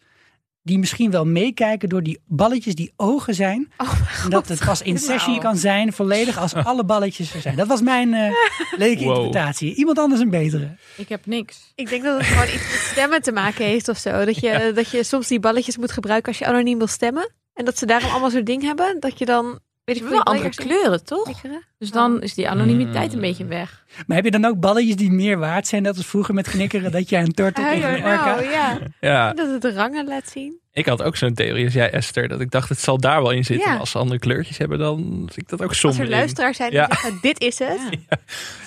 Speaker 4: Die misschien wel meekijken door die balletjes die ogen zijn.
Speaker 5: Oh,
Speaker 4: En dat het pas in sessie
Speaker 3: Nou.
Speaker 4: kan zijn, volledig, als *laughs* alle balletjes er zijn. Dat was mijn eh leuke
Speaker 2: Wow.
Speaker 4: interpretatie. Iemand anders een betere.
Speaker 3: Ik heb niks.
Speaker 5: Ik denk dat het gewoon iets met stemmen te maken heeft of zo. Dat je, dat je soms die balletjes moet gebruiken als je anoniem wil stemmen. En dat ze daarom allemaal zo'n ding hebben. Dat je dan, weet ik
Speaker 3: wel andere kleuren, toch? Dus dan is die anonimiteit
Speaker 2: Mm.
Speaker 3: een beetje weg.
Speaker 4: Maar heb je dan ook balletjes die meer waard zijn? Dat was vroeger met knikkeren, dat jij een turtle
Speaker 5: I
Speaker 4: tegen
Speaker 5: don't
Speaker 4: een orka...
Speaker 5: know, ja.
Speaker 2: Ja,
Speaker 5: Dat het de rangen laat zien.
Speaker 2: ik had ook zo'n theorie als jij, Esther. Dat ik dacht, het zal daar wel in zitten.
Speaker 5: Ja.
Speaker 2: Maar als ze andere kleurtjes hebben, dan vind ik dat ook
Speaker 5: Als
Speaker 2: somber
Speaker 5: er luisteraars zijn die
Speaker 2: Ja.
Speaker 5: zeggen, dit is het.
Speaker 3: Ja.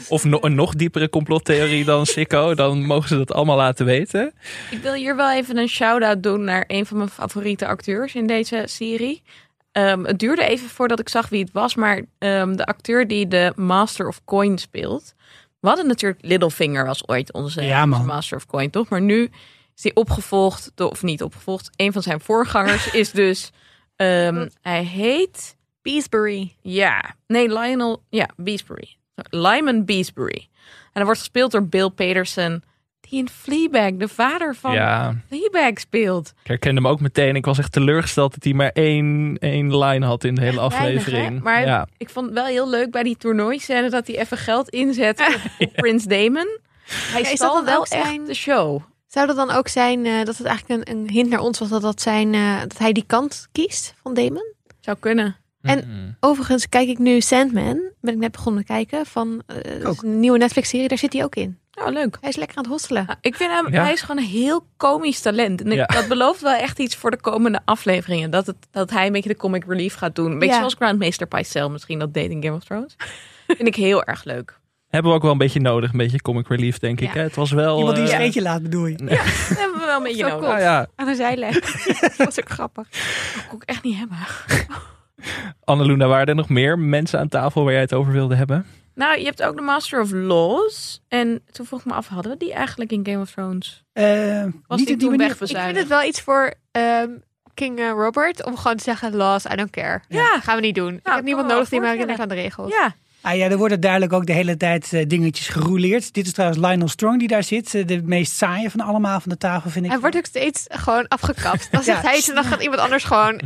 Speaker 2: Of no- een nog diepere complottheorie dan Sikko. Dan mogen ze dat allemaal laten weten.
Speaker 3: Ik wil hier wel even een shout-out doen naar een van mijn favoriete acteurs in deze serie. Ehm, het duurde even voordat ik zag wie het was, maar ehm, de acteur die de Master of Coin speelt. We hadden natuurlijk Littlefinger was ooit onze,
Speaker 4: Ja, man.
Speaker 3: onze Master of Coin, toch? Maar nu is hij opgevolgd, door, of niet opgevolgd, een van zijn voorgangers *laughs* is dus, ehm, hij heet,
Speaker 5: Beesbury.
Speaker 3: ja, nee, Lionel, ja, Beesbury. Lyman Beesbury. En hij wordt gespeeld door Bill Peterson, die in Fleabag, de vader van
Speaker 2: Ja,
Speaker 3: Fleabag speelt.
Speaker 2: ik herkende hem ook meteen. Ik was echt teleurgesteld dat hij maar één, één line had in de hele
Speaker 3: Echt
Speaker 2: aflevering.
Speaker 3: Maar
Speaker 2: ja.
Speaker 3: ik vond het wel heel leuk bij die toernooiscène dat hij even geld inzet op, *laughs* op Prins Damon. Hij
Speaker 5: Ja, is dat
Speaker 3: wel echt
Speaker 5: zijn-
Speaker 3: de show.
Speaker 5: Zou dat dan ook zijn eh, dat het eigenlijk een, een hint naar ons was dat, dat, zijn, eh, dat hij die kant kiest van Damon?
Speaker 3: Zou kunnen.
Speaker 5: En-
Speaker 2: Mm.
Speaker 5: Overigens kijk ik nu Sandman. Ben ik net begonnen te kijken. Van eh, een nieuwe Netflix-serie. Daar zit hij ook in.
Speaker 3: Oh, leuk.
Speaker 5: Hij is lekker aan het hosselen.
Speaker 3: Ja, ik vind hem,
Speaker 2: Ja.
Speaker 3: hij is gewoon een heel komisch talent. En
Speaker 2: Ja.
Speaker 3: dat belooft wel echt iets voor de komende afleveringen. Dat, het, dat hij een beetje de comic relief gaat doen. Een beetje
Speaker 5: Ja.
Speaker 3: zoals Grandmeester Pycelle misschien, dat deed in Game of Thrones. vind ik heel erg leuk.
Speaker 2: Hebben we ook wel een beetje nodig. Een beetje comic relief, denk ik.
Speaker 5: Ja.
Speaker 2: Hè? Het was wel...
Speaker 4: Iemand die een
Speaker 2: eh,
Speaker 4: scheetje laat, bedoel je?
Speaker 3: Dat hebben we wel een beetje
Speaker 5: Zo
Speaker 3: nodig.
Speaker 2: nou ja,
Speaker 5: Aan de zijlijn. *laughs* dat was ook grappig.
Speaker 3: Dat kon ik echt niet hebben. *laughs*
Speaker 2: Anneluna, waren er nog meer mensen aan tafel waar jij het over wilde hebben?
Speaker 3: Nou, je hebt ook de Master of Laws. En toen vroeg ik me af, hadden we die eigenlijk in Game of Thrones?
Speaker 4: Eh,
Speaker 3: Was
Speaker 4: niet
Speaker 3: die
Speaker 4: die
Speaker 3: toen
Speaker 4: manier.
Speaker 5: Ik vind het wel iets voor ehm, King eh, Robert. Om gewoon te zeggen, laws, I don't care.
Speaker 3: Ja.
Speaker 5: Gaan we niet doen. ik
Speaker 3: kan
Speaker 5: heb niemand nodig die me herinnert aan de regels.
Speaker 3: Ja,
Speaker 4: Ah ja, er worden duidelijk ook de hele tijd eh, dingetjes gerouleerd. Dit is trouwens Lionel Strong die daar zit. de meest saaie van allemaal van de tafel, vind ik.
Speaker 5: Hij wordt ook steeds gewoon afgekapt. *laughs* Dan zegt
Speaker 4: Ja.
Speaker 5: hij iets en dan gaat iemand anders gewoon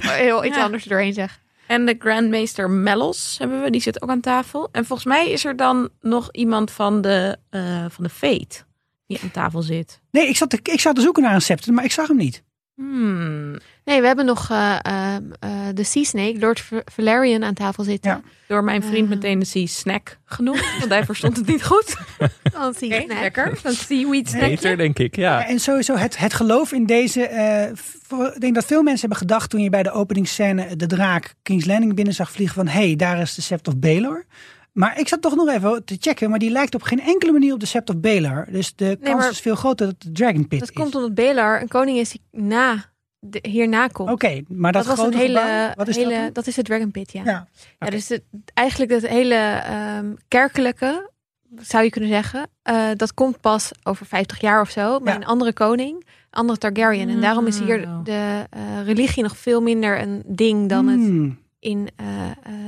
Speaker 5: heel iets
Speaker 3: Ja.
Speaker 5: anders doorheen zeggen.
Speaker 3: En de Grandmeester Mellos hebben we, die zit ook aan tafel. En volgens mij is er dan nog iemand van de, eh van de Fate die aan tafel zit.
Speaker 4: Nee, ik zat, te, ik zat te zoeken naar een scepter, maar ik zag hem niet.
Speaker 3: Hmm.
Speaker 5: Nee, we hebben nog eh, ehm, eh, de Sea Snake, Lord Valerian aan tafel zitten.
Speaker 4: Ja.
Speaker 3: Door mijn vriend meteen de Sea Snack genoemd, want hij verstond het niet goed.
Speaker 5: Een Sea Snack.
Speaker 3: lekker. Een seaweed snackje.
Speaker 2: Beter, denk ik. Ja.
Speaker 4: En sowieso het, het geloof in deze. eh, voor- ik denk dat veel mensen hebben gedacht toen je bij de openingsscène de draak King's Landing binnen zag vliegen van hé, hey, daar is de Sept of Baelor. Maar ik zat toch nog even te checken, maar die lijkt op geen enkele manier op de Sept of Baelor. Dus de kans is veel groter dat het de Dragon Pit
Speaker 5: Dat
Speaker 4: is.
Speaker 5: komt omdat Belar een koning is die na, de, hierna komt.
Speaker 4: Oké, maar dat,
Speaker 5: dat was een hele,
Speaker 4: wat is
Speaker 5: hele
Speaker 4: dat?
Speaker 5: dat is de Dragon Pit, ja.
Speaker 4: Ja.
Speaker 5: Ja, dus het, eigenlijk het hele ehm, kerkelijke, zou je kunnen zeggen, eh, dat komt pas over 50 jaar of zo met
Speaker 4: Ja.
Speaker 5: een andere koning, andere Targaryen. En daarom is hier
Speaker 3: Oh.
Speaker 5: de eh, religie nog veel minder een ding dan het
Speaker 4: Hmm,
Speaker 5: in... eh,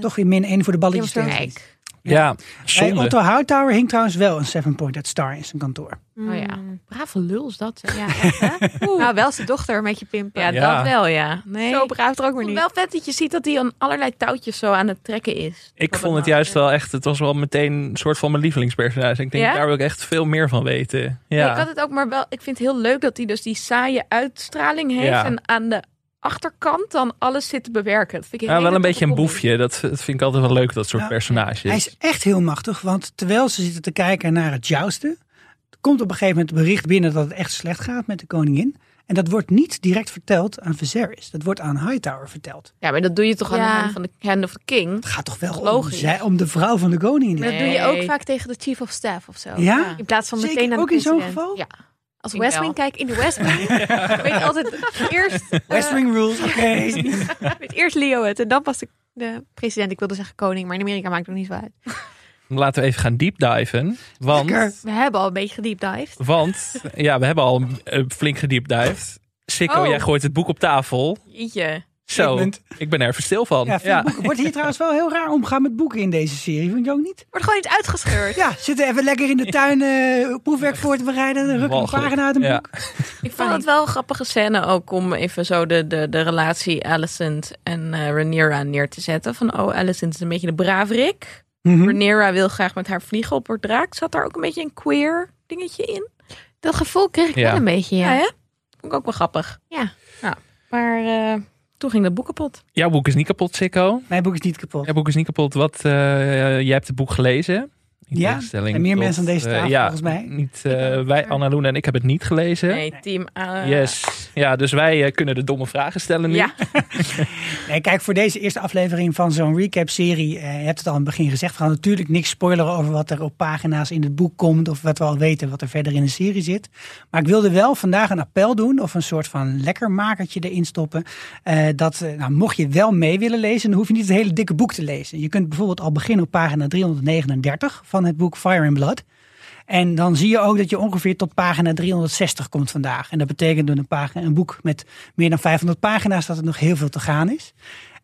Speaker 4: toch weer min één voor de balletjes.
Speaker 3: Kijk.
Speaker 2: Ja, zonde.
Speaker 4: Otto Hightower hing trouwens wel een Seven Pointed Star in zijn kantoor.
Speaker 3: Oh ja.
Speaker 5: mm,
Speaker 3: Brave lul is dat.
Speaker 5: Ja, *laughs* echt, hè? nou, wel zijn dochter een beetje pimpen.
Speaker 3: Ja,
Speaker 2: Ja.
Speaker 3: dat wel, ja. Nee.
Speaker 5: Zo braaf er ook
Speaker 3: Ik
Speaker 5: weer
Speaker 3: vond
Speaker 5: niet.
Speaker 3: wel vet dat je ziet dat hij aan allerlei touwtjes zo aan het trekken is.
Speaker 2: Ik vond het juist wel echt, het was wel meteen een soort van mijn lievelingspersonage. Ik denk,
Speaker 3: Ja?
Speaker 2: daar wil ik echt veel meer van weten.
Speaker 3: Nee,
Speaker 2: Ja,
Speaker 3: ik had het ook maar wel. Ik vind het heel leuk dat hij dus die saaie uitstraling heeft
Speaker 2: Ja.
Speaker 3: en aan de achterkant dan alles zit te bewerken. Dat vind ik
Speaker 2: ja, wel een beetje een boefje. Dat, dat vind ik altijd wel leuk, dat soort personages.
Speaker 4: Hij is echt heel machtig, want terwijl ze zitten te kijken naar het jousten, komt op een gegeven moment bericht binnen dat het echt slecht gaat met de koningin. En dat wordt niet direct verteld aan Viserys. Dat wordt aan Hightower verteld.
Speaker 3: Ja, maar dat doe je toch aan
Speaker 5: Ja.
Speaker 3: de hand van de hand of the king.
Speaker 4: Het gaat toch wel om,
Speaker 3: Logisch.
Speaker 4: zij, om de vrouw van de koning.
Speaker 5: Maar dat doe je ook vaak tegen de chief of staff of zo.
Speaker 4: Ja?
Speaker 5: In plaats van
Speaker 4: Zeker,
Speaker 5: meteen aan de
Speaker 4: ook in zo'n geval?
Speaker 3: Ja.
Speaker 5: Als
Speaker 3: Ik
Speaker 5: West. Wing kijk in de West Wing. *laughs* weet je altijd eerst, *laughs* eh,
Speaker 4: West Wing rules, oké. *laughs*
Speaker 5: weet eerst Leo het en dan pas de, de president. Ik wilde zeggen koning, maar in Amerika maakt het nog niet zo uit.
Speaker 2: Laten we even gaan deepdiven. Want,
Speaker 4: Lekker.
Speaker 5: We hebben al een beetje gediepdived.
Speaker 2: want ja, we hebben al uh, flink gediepdived. Sikko,
Speaker 3: Oh.
Speaker 2: jij gooit het boek op tafel.
Speaker 3: Jeetje.
Speaker 2: Zo, ik ben er even stil van.
Speaker 4: Ja. Wordt hier trouwens wel heel raar omgaan met boeken in deze serie, vind je ook niet?
Speaker 5: Wordt gewoon iets uitgescheurd.
Speaker 4: Ja, zitten even lekker in de tuin eh, proefwerk voor te bereiden. Dan rukken een pagina uit een
Speaker 2: Ja.
Speaker 4: boek.
Speaker 3: Ik vond het wel een grappige scène ook om even zo de, de, de relatie Alicent en eh Rhaenyra neer te zetten. Van oh, Alicent is een beetje de braverik.
Speaker 4: Mhm.
Speaker 3: Rhaenyra wil graag met haar vliegen op haar draak. Zat daar ook een beetje een queer dingetje in?
Speaker 5: Dat gevoel kreeg ik
Speaker 2: Ja.
Speaker 5: wel een beetje,
Speaker 3: Ja,
Speaker 5: ja.
Speaker 3: hè? Vond ik ook wel grappig.
Speaker 5: Ja.
Speaker 3: ja. Maar eh, toen ging dat boek kapot.
Speaker 2: Jouw boek is niet kapot, Sikko.
Speaker 4: Mijn boek is niet kapot.
Speaker 2: Jouw boek is niet kapot. Wat, eh, jij hebt het boek gelezen. In
Speaker 4: Ja, en meer
Speaker 2: tot,
Speaker 4: mensen aan deze
Speaker 2: eh,
Speaker 4: tafel,
Speaker 2: ja,
Speaker 4: volgens mij.
Speaker 2: Niet, eh, wij, Anna Loen en ik hebben het niet gelezen.
Speaker 3: Nee, team. eh,
Speaker 2: Yes. Ja, dus wij kunnen de domme vragen stellen nu.
Speaker 3: Ja, *laughs*
Speaker 4: Nee, kijk, voor deze eerste aflevering van zo'n recap-serie, eh, je hebt het al aan het begin gezegd, we gaan natuurlijk niks spoileren over wat er op pagina's in het boek komt of wat we al weten wat er verder in de serie zit. Maar ik wilde wel vandaag een appel doen of een soort van lekkermakertje erin stoppen. eh, dat, nou, mocht je wel mee willen lezen, dan hoef je niet het hele dikke boek te lezen. Je kunt bijvoorbeeld al beginnen op pagina 339 van het boek Fire and Blood. En dan zie je ook dat je ongeveer tot pagina 360 komt vandaag. En dat betekent door een, pagina, een boek met meer dan 500 pagina's dat er nog heel veel te gaan is.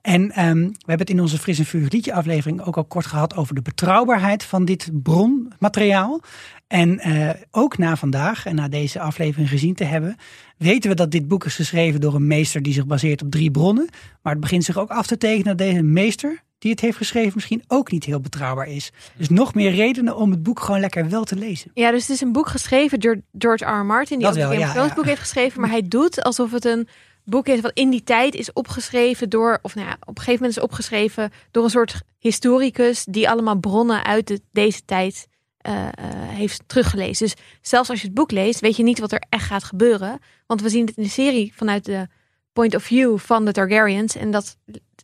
Speaker 4: En ehm, we hebben het in onze Fris en Vurig liedje aflevering ook al kort gehad over de betrouwbaarheid van dit bronmateriaal. En eh, ook na vandaag en na deze aflevering gezien te hebben, weten we dat dit boek is geschreven door een meester die zich baseert op drie bronnen. Maar het begint zich ook af te tekenen dat deze meester die het heeft geschreven misschien ook niet heel betrouwbaar is. Dus nog meer redenen om het boek gewoon lekker wel te lezen.
Speaker 5: Ja, dus het is een boek geschreven door George R. R. Martin, die
Speaker 4: Dat
Speaker 5: ook
Speaker 4: wel,
Speaker 5: een
Speaker 4: ja, ja.
Speaker 5: boek heeft geschreven. Maar hij doet alsof het een boek is wat in die tijd is opgeschreven door, of nou ja, op een gegeven moment is opgeschreven door een soort historicus die allemaal bronnen uit de, deze tijd uh, uh, heeft teruggelezen. Dus zelfs als je het boek leest, weet je niet wat er echt gaat gebeuren. Want we zien het in de serie vanuit de point of view van de Targaryens. En dat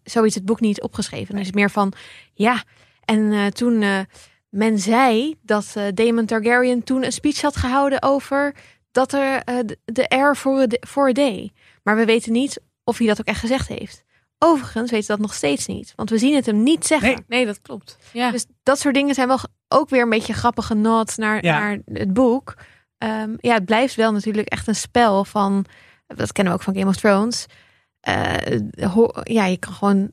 Speaker 5: zoiets het boek niet opgeschreven. Dan is het meer van, ja, en uh, toen men zei dat Daemon Targaryen toen een speech had gehouden over dat er de air voor voor day. Maar we weten niet of hij dat ook echt gezegd heeft. Overigens weten we dat nog steeds niet, want we zien het hem niet zeggen.
Speaker 3: Nee, nee dat klopt. Ja.
Speaker 5: Dus dat soort dingen zijn wel ook weer een beetje grappige nods naar,
Speaker 4: Ja.
Speaker 5: naar het boek. Ehm, ja, het blijft wel natuurlijk echt een spel van, dat kennen we ook van Game of Thrones. Eh, ho- ja, je kan gewoon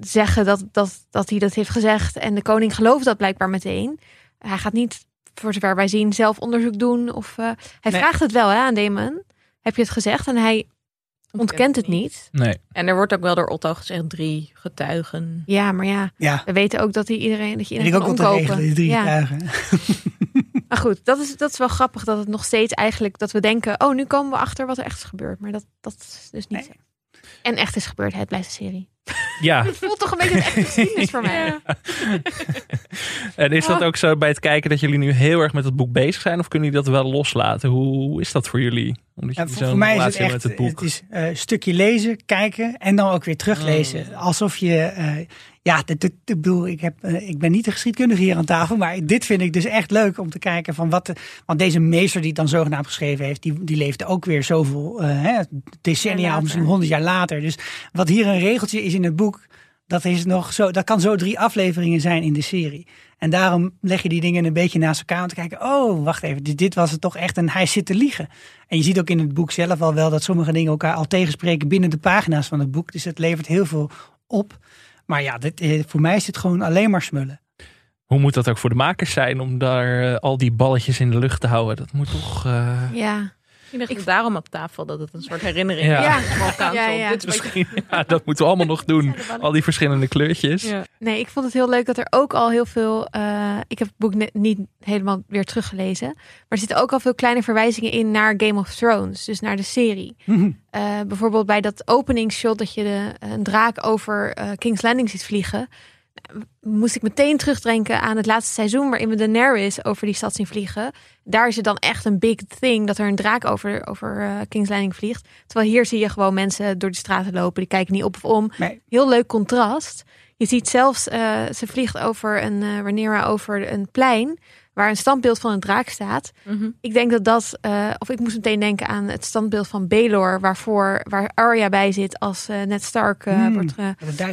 Speaker 5: zeggen dat, dat, dat hij dat heeft gezegd en de koning gelooft dat blijkbaar meteen. Hij gaat niet, voor zover wij zien, zelf onderzoek doen. Of, eh, hij
Speaker 4: Nee.
Speaker 5: vraagt het wel hè, aan Damon. Heb je het gezegd? En hij ontkent het niet.
Speaker 2: Nee.
Speaker 3: En er wordt ook wel door Otto gezegd drie getuigen.
Speaker 5: Ja, maar ja,
Speaker 4: Ja,
Speaker 5: we weten ook dat hij iedereen dat je iedereen
Speaker 4: ook
Speaker 5: kan
Speaker 4: regelen,
Speaker 5: omkopen.
Speaker 4: drie
Speaker 5: ja.
Speaker 4: getuigen. *laughs*
Speaker 5: Maar goed, dat is, dat is wel grappig dat het nog steeds eigenlijk dat we denken, oh, nu komen we achter wat er echt is gebeurd. Maar dat, dat is dus niet
Speaker 4: Nee.
Speaker 5: zo. En echt is gebeurd, het blijft een serie.
Speaker 2: Ja, *laughs*
Speaker 5: Het voelt toch een beetje een echte geschiedenis voor mij. *laughs*
Speaker 2: en is dat
Speaker 5: Oh.
Speaker 2: ook zo bij het kijken dat jullie nu heel erg met het boek bezig zijn? Of kunnen jullie dat wel loslaten? Hoe is dat voor jullie? Omdat
Speaker 4: Ja,
Speaker 2: jullie
Speaker 4: voor, voor mij is het echt,
Speaker 2: met het boek.
Speaker 4: het is eh, een stukje lezen, kijken en dan ook weer teruglezen.
Speaker 2: Oh.
Speaker 4: Alsof je, eh, ja, dit, dit- ik bedoel, ik, heb, eh, ik ben niet de geschiedkundige hier aan tafel, maar dit vind ik dus echt leuk om te kijken van wat, de, want deze meester die het dan zogenaamd geschreven heeft, die, die leefde ook weer zoveel eh, hè, decennia of misschien honderd jaar later. Dus wat hier een regeltje is in het boek, dat is nog zo, dat kan zo drie afleveringen zijn in de serie. En daarom leg je die dingen een beetje naast elkaar om te kijken. Oh, wacht even, dit, dit was het toch echt. En hij zit te liegen. En je ziet ook in het boek zelf al wel dat sommige dingen elkaar al tegenspreken binnen de pagina's van het boek. Dus het levert heel veel op. Maar ja, dit, eh, voor mij is dit gewoon alleen maar smullen.
Speaker 2: Hoe moet dat ook voor de makers zijn om daar eh, al die balletjes in de lucht te houden? Dat moet toch... eh,
Speaker 5: Ja,
Speaker 3: Ik daarom op tafel dat het een soort herinnering
Speaker 2: Ja.
Speaker 3: is.
Speaker 5: Ja. Ja, ja.
Speaker 3: Dit
Speaker 2: Misschien, *laughs* ja, dat moeten we allemaal nog *laughs* doen. Al die verschillende kleurtjes.
Speaker 3: Ja.
Speaker 5: nee, ik vond het heel leuk dat er ook al heel veel. eh, ik heb het boek net niet helemaal weer teruggelezen. Maar er zitten ook al veel kleine verwijzingen in naar Game of Thrones, dus naar de serie. Eh, bijvoorbeeld bij dat openingsshot dat je de, een draak over eh, King's Landing ziet vliegen. Moest ik meteen terugdenken aan het laatste seizoen waarin we Daenerys over die stad zien vliegen. Daar is het dan echt een big thing dat er een draak over, over eh, King's Landing vliegt. Terwijl hier zie je gewoon mensen door de straten lopen. Die kijken niet op of om.
Speaker 4: Nee.
Speaker 5: Heel leuk contrast. Je ziet zelfs, eh, ze vliegt over een, eh Rhaenyra over een plein waar een standbeeld van een draak staat.
Speaker 3: Mhm.
Speaker 5: Ik denk dat dat, eh, of ik moest meteen denken aan het standbeeld van Baelor, waarvoor waar Arya bij zit als eh Ned Stark eh,
Speaker 4: Hmm.
Speaker 5: wordt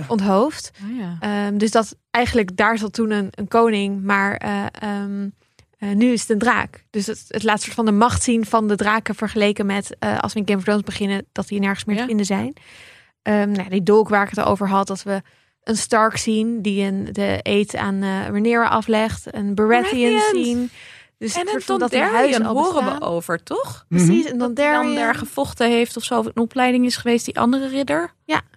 Speaker 5: onthoofd.
Speaker 3: Oh, ja.
Speaker 5: Ehm, dus dat eigenlijk daar zat toen een, een koning, maar eh, ehm, eh, nu is het een draak. Dus het, het laat soort van de macht zien van de draken vergeleken met eh, als we in Game of Thrones beginnen, dat die nergens meer
Speaker 3: Ja.
Speaker 5: te vinden zijn. Ehm, nou, die dolk waar ik het over had, dat we een Stark zien die een, de eet aan eh Rhaenyra aflegt, een Baratheon zien. Dus
Speaker 3: En
Speaker 5: een
Speaker 3: Dondarrion horen we over, toch?
Speaker 4: Mhm.
Speaker 5: Precies, en dan
Speaker 3: daar gevochten heeft of zo. Of een opleiding is geweest, die andere ridder.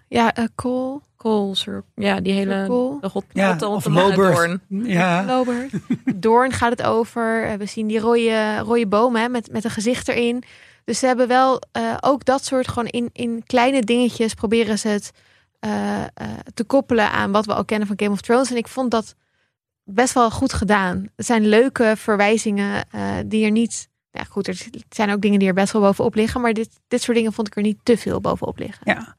Speaker 5: Ja, eh Cole,
Speaker 3: Cole, Sir. Ja, die hele... De hot,
Speaker 4: Ja, of.
Speaker 3: Doorn.
Speaker 4: Ja,
Speaker 5: Lobert. *laughs* Doorn gaat het over. Eh, We zien die rode, rode bomen hè, met, met een gezicht erin. Dus ze hebben wel eh, ook dat soort gewoon in, in kleine dingetjes proberen ze het eh, eh, te koppelen aan wat we al kennen van Game of Thrones. En ik vond dat best wel goed gedaan. Het zijn leuke verwijzingen eh, die er niet. Ja, goed, er zijn ook dingen die er best wel bovenop liggen. Maar dit, dit soort dingen vond ik er niet te veel bovenop liggen.
Speaker 4: ja.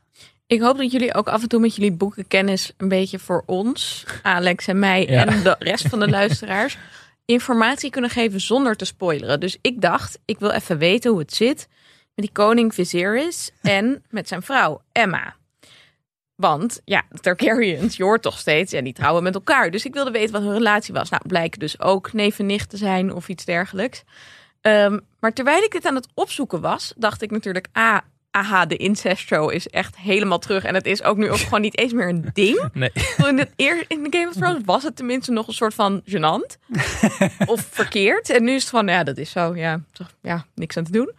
Speaker 3: Ik hoop dat jullie ook af en toe met jullie boekenkennis een beetje voor ons, Alex en mij
Speaker 2: Ja.
Speaker 3: en de rest van de luisteraars, *laughs* informatie kunnen geven zonder te spoileren. Dus ik dacht, ik wil even weten hoe het zit met die koning Viserys en met zijn vrouw Emma. Want ja, de Targaryens, je hoort toch steeds, ja, die trouwen met elkaar. Dus ik wilde weten wat hun relatie was. Nou, blijken dus ook neef en nicht te zijn of iets dergelijks. Ehm, maar terwijl ik dit aan het opzoeken was, dacht ik natuurlijk, ah, aha, de incest show is echt helemaal terug. En het is ook nu ook gewoon niet eens meer een *laughs* ding.
Speaker 2: Nee.
Speaker 3: In, het eer, in de Game of Thrones was het tenminste nog een soort van gênant. *laughs* of verkeerd. En nu is het van, ja, dat is zo. Ja, toch, ja niks aan te doen.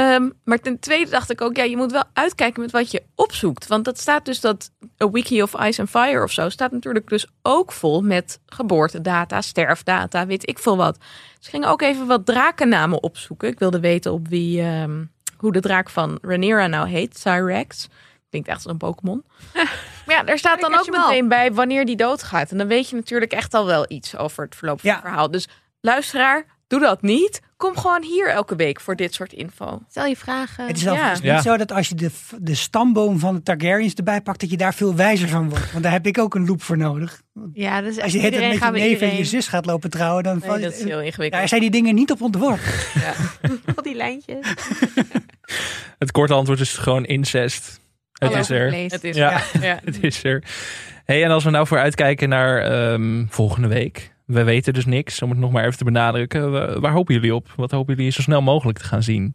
Speaker 3: Ehm, maar ten tweede dacht ik ook, ja, je moet wel uitkijken met wat je opzoekt. Want dat staat dus dat A Wiki of Ice and Fire of zo staat natuurlijk dus ook vol met geboortedata, sterfdata, weet ik veel wat. Dus ik ging ook even wat drakennamen opzoeken. Ik wilde weten op wie, ehm, hoe de draak van Rhaenyra nou heet, Cyrex. Klinkt echt als een Pokémon. *laughs* maar ja, er staat dan ook meteen bij wanneer die doodgaat. En dan weet je natuurlijk echt al wel iets over het verloop van
Speaker 4: Ja.
Speaker 3: het verhaal. Dus luisteraar, doe dat niet. Kom gewoon hier elke week voor dit soort info.
Speaker 5: Stel je vragen.
Speaker 4: Het is
Speaker 3: Ja.
Speaker 4: overigens
Speaker 2: Ja.
Speaker 4: niet zo dat als je de, de stamboom van de Targaryens erbij pakt, dat je daar veel wijzer van wordt. Want daar heb ik ook een loop voor nodig.
Speaker 5: ja, dus
Speaker 4: Als je het met je neef en je zus gaat lopen trouwen, dan
Speaker 3: Nee,
Speaker 4: je-
Speaker 3: dat is heel ingewikkeld.
Speaker 4: daar zijn die dingen niet op ontworpen.
Speaker 3: Ja. *laughs*
Speaker 5: Al die lijntjes. *laughs*
Speaker 2: Het korte antwoord is gewoon incest. Het is er.
Speaker 3: Het is
Speaker 2: Ja.
Speaker 3: ja. *laughs*
Speaker 2: Het is er. Hey, en als we nou vooruitkijken naar ehm, volgende week. We weten dus niks, om het nog maar even te benadrukken. Wa- Waar hopen jullie op? Wat hopen jullie zo snel mogelijk te gaan zien?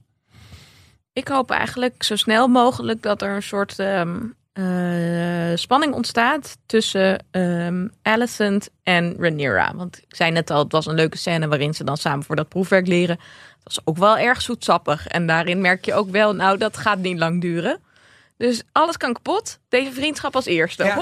Speaker 3: Ik hoop eigenlijk zo snel mogelijk dat er een soort ehm, eh, spanning ontstaat tussen ehm Alicent en Rhaenyra. Want ik zei net al, het was een leuke scène waarin ze dan samen voor dat proefwerk leren. Dat was ook wel erg zoetsappig. En daarin merk je ook wel, nou dat gaat niet lang duren. Dus alles kan kapot. Deze vriendschap als eerste. *laughs*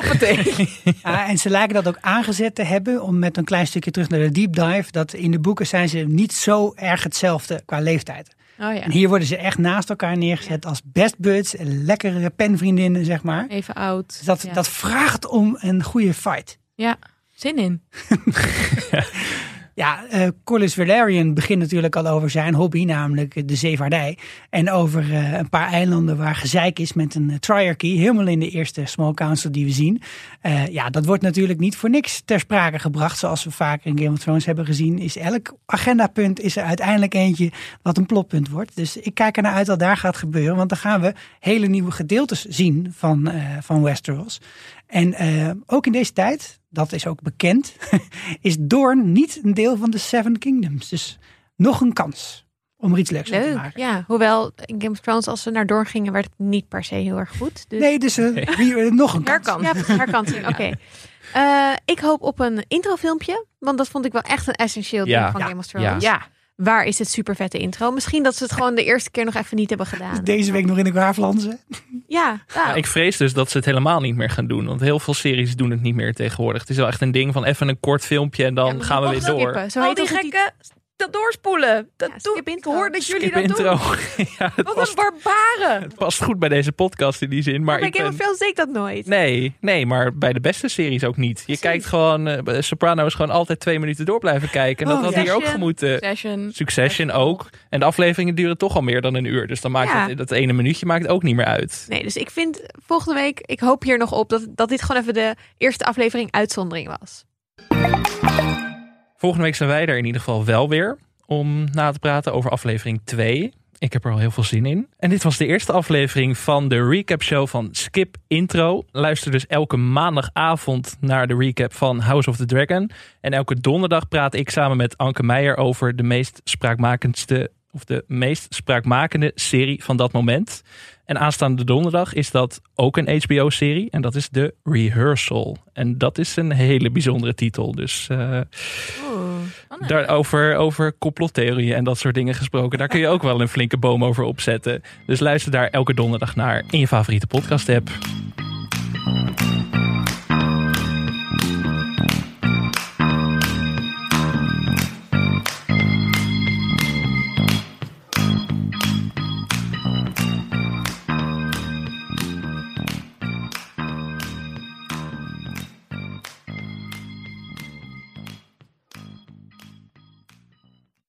Speaker 4: Ja. En ze lijken dat ook aangezet te hebben, om met een klein stukje terug naar de deep dive, dat in de boeken zijn ze niet zo erg hetzelfde qua leeftijd.
Speaker 3: Oh ja,
Speaker 4: En hier worden ze echt naast elkaar neergezet als best buds, lekkere penvriendinnen, zeg maar.
Speaker 3: even oud.
Speaker 4: Dus dat,
Speaker 3: ja.
Speaker 4: dat vraagt om een goede fight.
Speaker 3: ja, zin in. *laughs*
Speaker 4: Ja, eh Corlys Valerian begint natuurlijk al over zijn hobby, namelijk de zeevaardij. En over eh, een paar eilanden waar gezeik is met een eh, triarchy. Helemaal in de eerste Small Council die we zien. Ja, dat wordt natuurlijk niet voor niks ter sprake gebracht. Zoals we vaker in Game of Thrones hebben gezien. Is elk agendapunt is er uiteindelijk eentje wat een plotpunt wordt. Dus ik kijk er naar uit wat daar gaat gebeuren. Want dan gaan we hele nieuwe gedeeltes zien van, van Westeros. En ook in deze tijd, dat is ook bekend, *laughs* is Doorn niet een deel van de Seven Kingdoms. Dus nog een kans om er iets leuks van te
Speaker 5: Leuk.
Speaker 4: maken.
Speaker 5: Ja, hoewel in Game of Thrones als ze naar Doorn gingen werd het niet per se heel erg goed. Dus...
Speaker 4: Nee, dus wie- eh, nog een kans.
Speaker 5: Ja, herkansing. *laughs* Oké. Eh, ik hoop op een introfilmpje, want dat vond ik wel echt een essentieel ding
Speaker 2: Ja.
Speaker 5: van
Speaker 4: Ja.
Speaker 5: Game of Thrones.
Speaker 3: Ja,
Speaker 5: Waar is het super vette intro? Misschien dat ze het gewoon de eerste keer nog even niet hebben gedaan.
Speaker 4: Deze week nog in de Graaflandse.
Speaker 5: Ja, ja.
Speaker 2: Ja, ik vrees dus dat ze het helemaal niet meer gaan doen. Want heel veel series doen het niet meer tegenwoordig. Het is wel echt een ding van even een kort filmpje en dan
Speaker 5: Ja,
Speaker 2: gaan we weer door.
Speaker 5: Zo
Speaker 3: al die
Speaker 5: titel.
Speaker 3: Dat doorspoelen. Dat
Speaker 5: Ja,
Speaker 3: doe ik. hoor dat jullie
Speaker 2: Skip
Speaker 3: dat
Speaker 2: intro.
Speaker 3: doen. *laughs*
Speaker 2: ja, het,
Speaker 3: Wat
Speaker 2: past,
Speaker 3: een barbaren.
Speaker 2: het past goed bij deze podcast in die zin. Maar
Speaker 5: Maar
Speaker 2: ik ben...
Speaker 5: deed ik dat nooit.
Speaker 2: Nee, nee, maar bij de beste series ook niet. Je
Speaker 5: Precies.
Speaker 2: kijkt gewoon, eh, Sopranos gewoon altijd twee minuten door blijven kijken. En dat
Speaker 4: Oh,
Speaker 2: had
Speaker 4: ja.
Speaker 2: hier ook
Speaker 5: Succession.
Speaker 2: gemoeten.
Speaker 3: Session.
Speaker 2: Succession ook. En de afleveringen duren toch al meer dan een uur. Dus dan maakt
Speaker 5: Ja.
Speaker 2: het, dat ene minuutje maakt ook niet meer uit.
Speaker 5: Nee, dus ik vind volgende week, ik hoop hier nog op dat, dat dit gewoon even de eerste aflevering uitzondering was.
Speaker 2: Volgende week zijn wij er in ieder geval wel weer om na te praten over aflevering 2. Ik heb er al heel veel zin in. En dit was de eerste aflevering van de recap show van Skip Intro. Luister dus elke maandagavond naar de recap van House of the Dragon. En elke donderdag praat ik samen met Anke Meijer over de meest spraakmakendste of de meest spraakmakende serie van dat moment. En aanstaande donderdag is dat ook een HBO-serie. En dat is The Rehearsal. En dat is een hele bijzondere titel. Dus eh, daar over, over complottheorieën en dat soort dingen gesproken. Daar kun je ook wel een flinke boom over opzetten. Dus luister daar elke donderdag naar in je favoriete podcast app.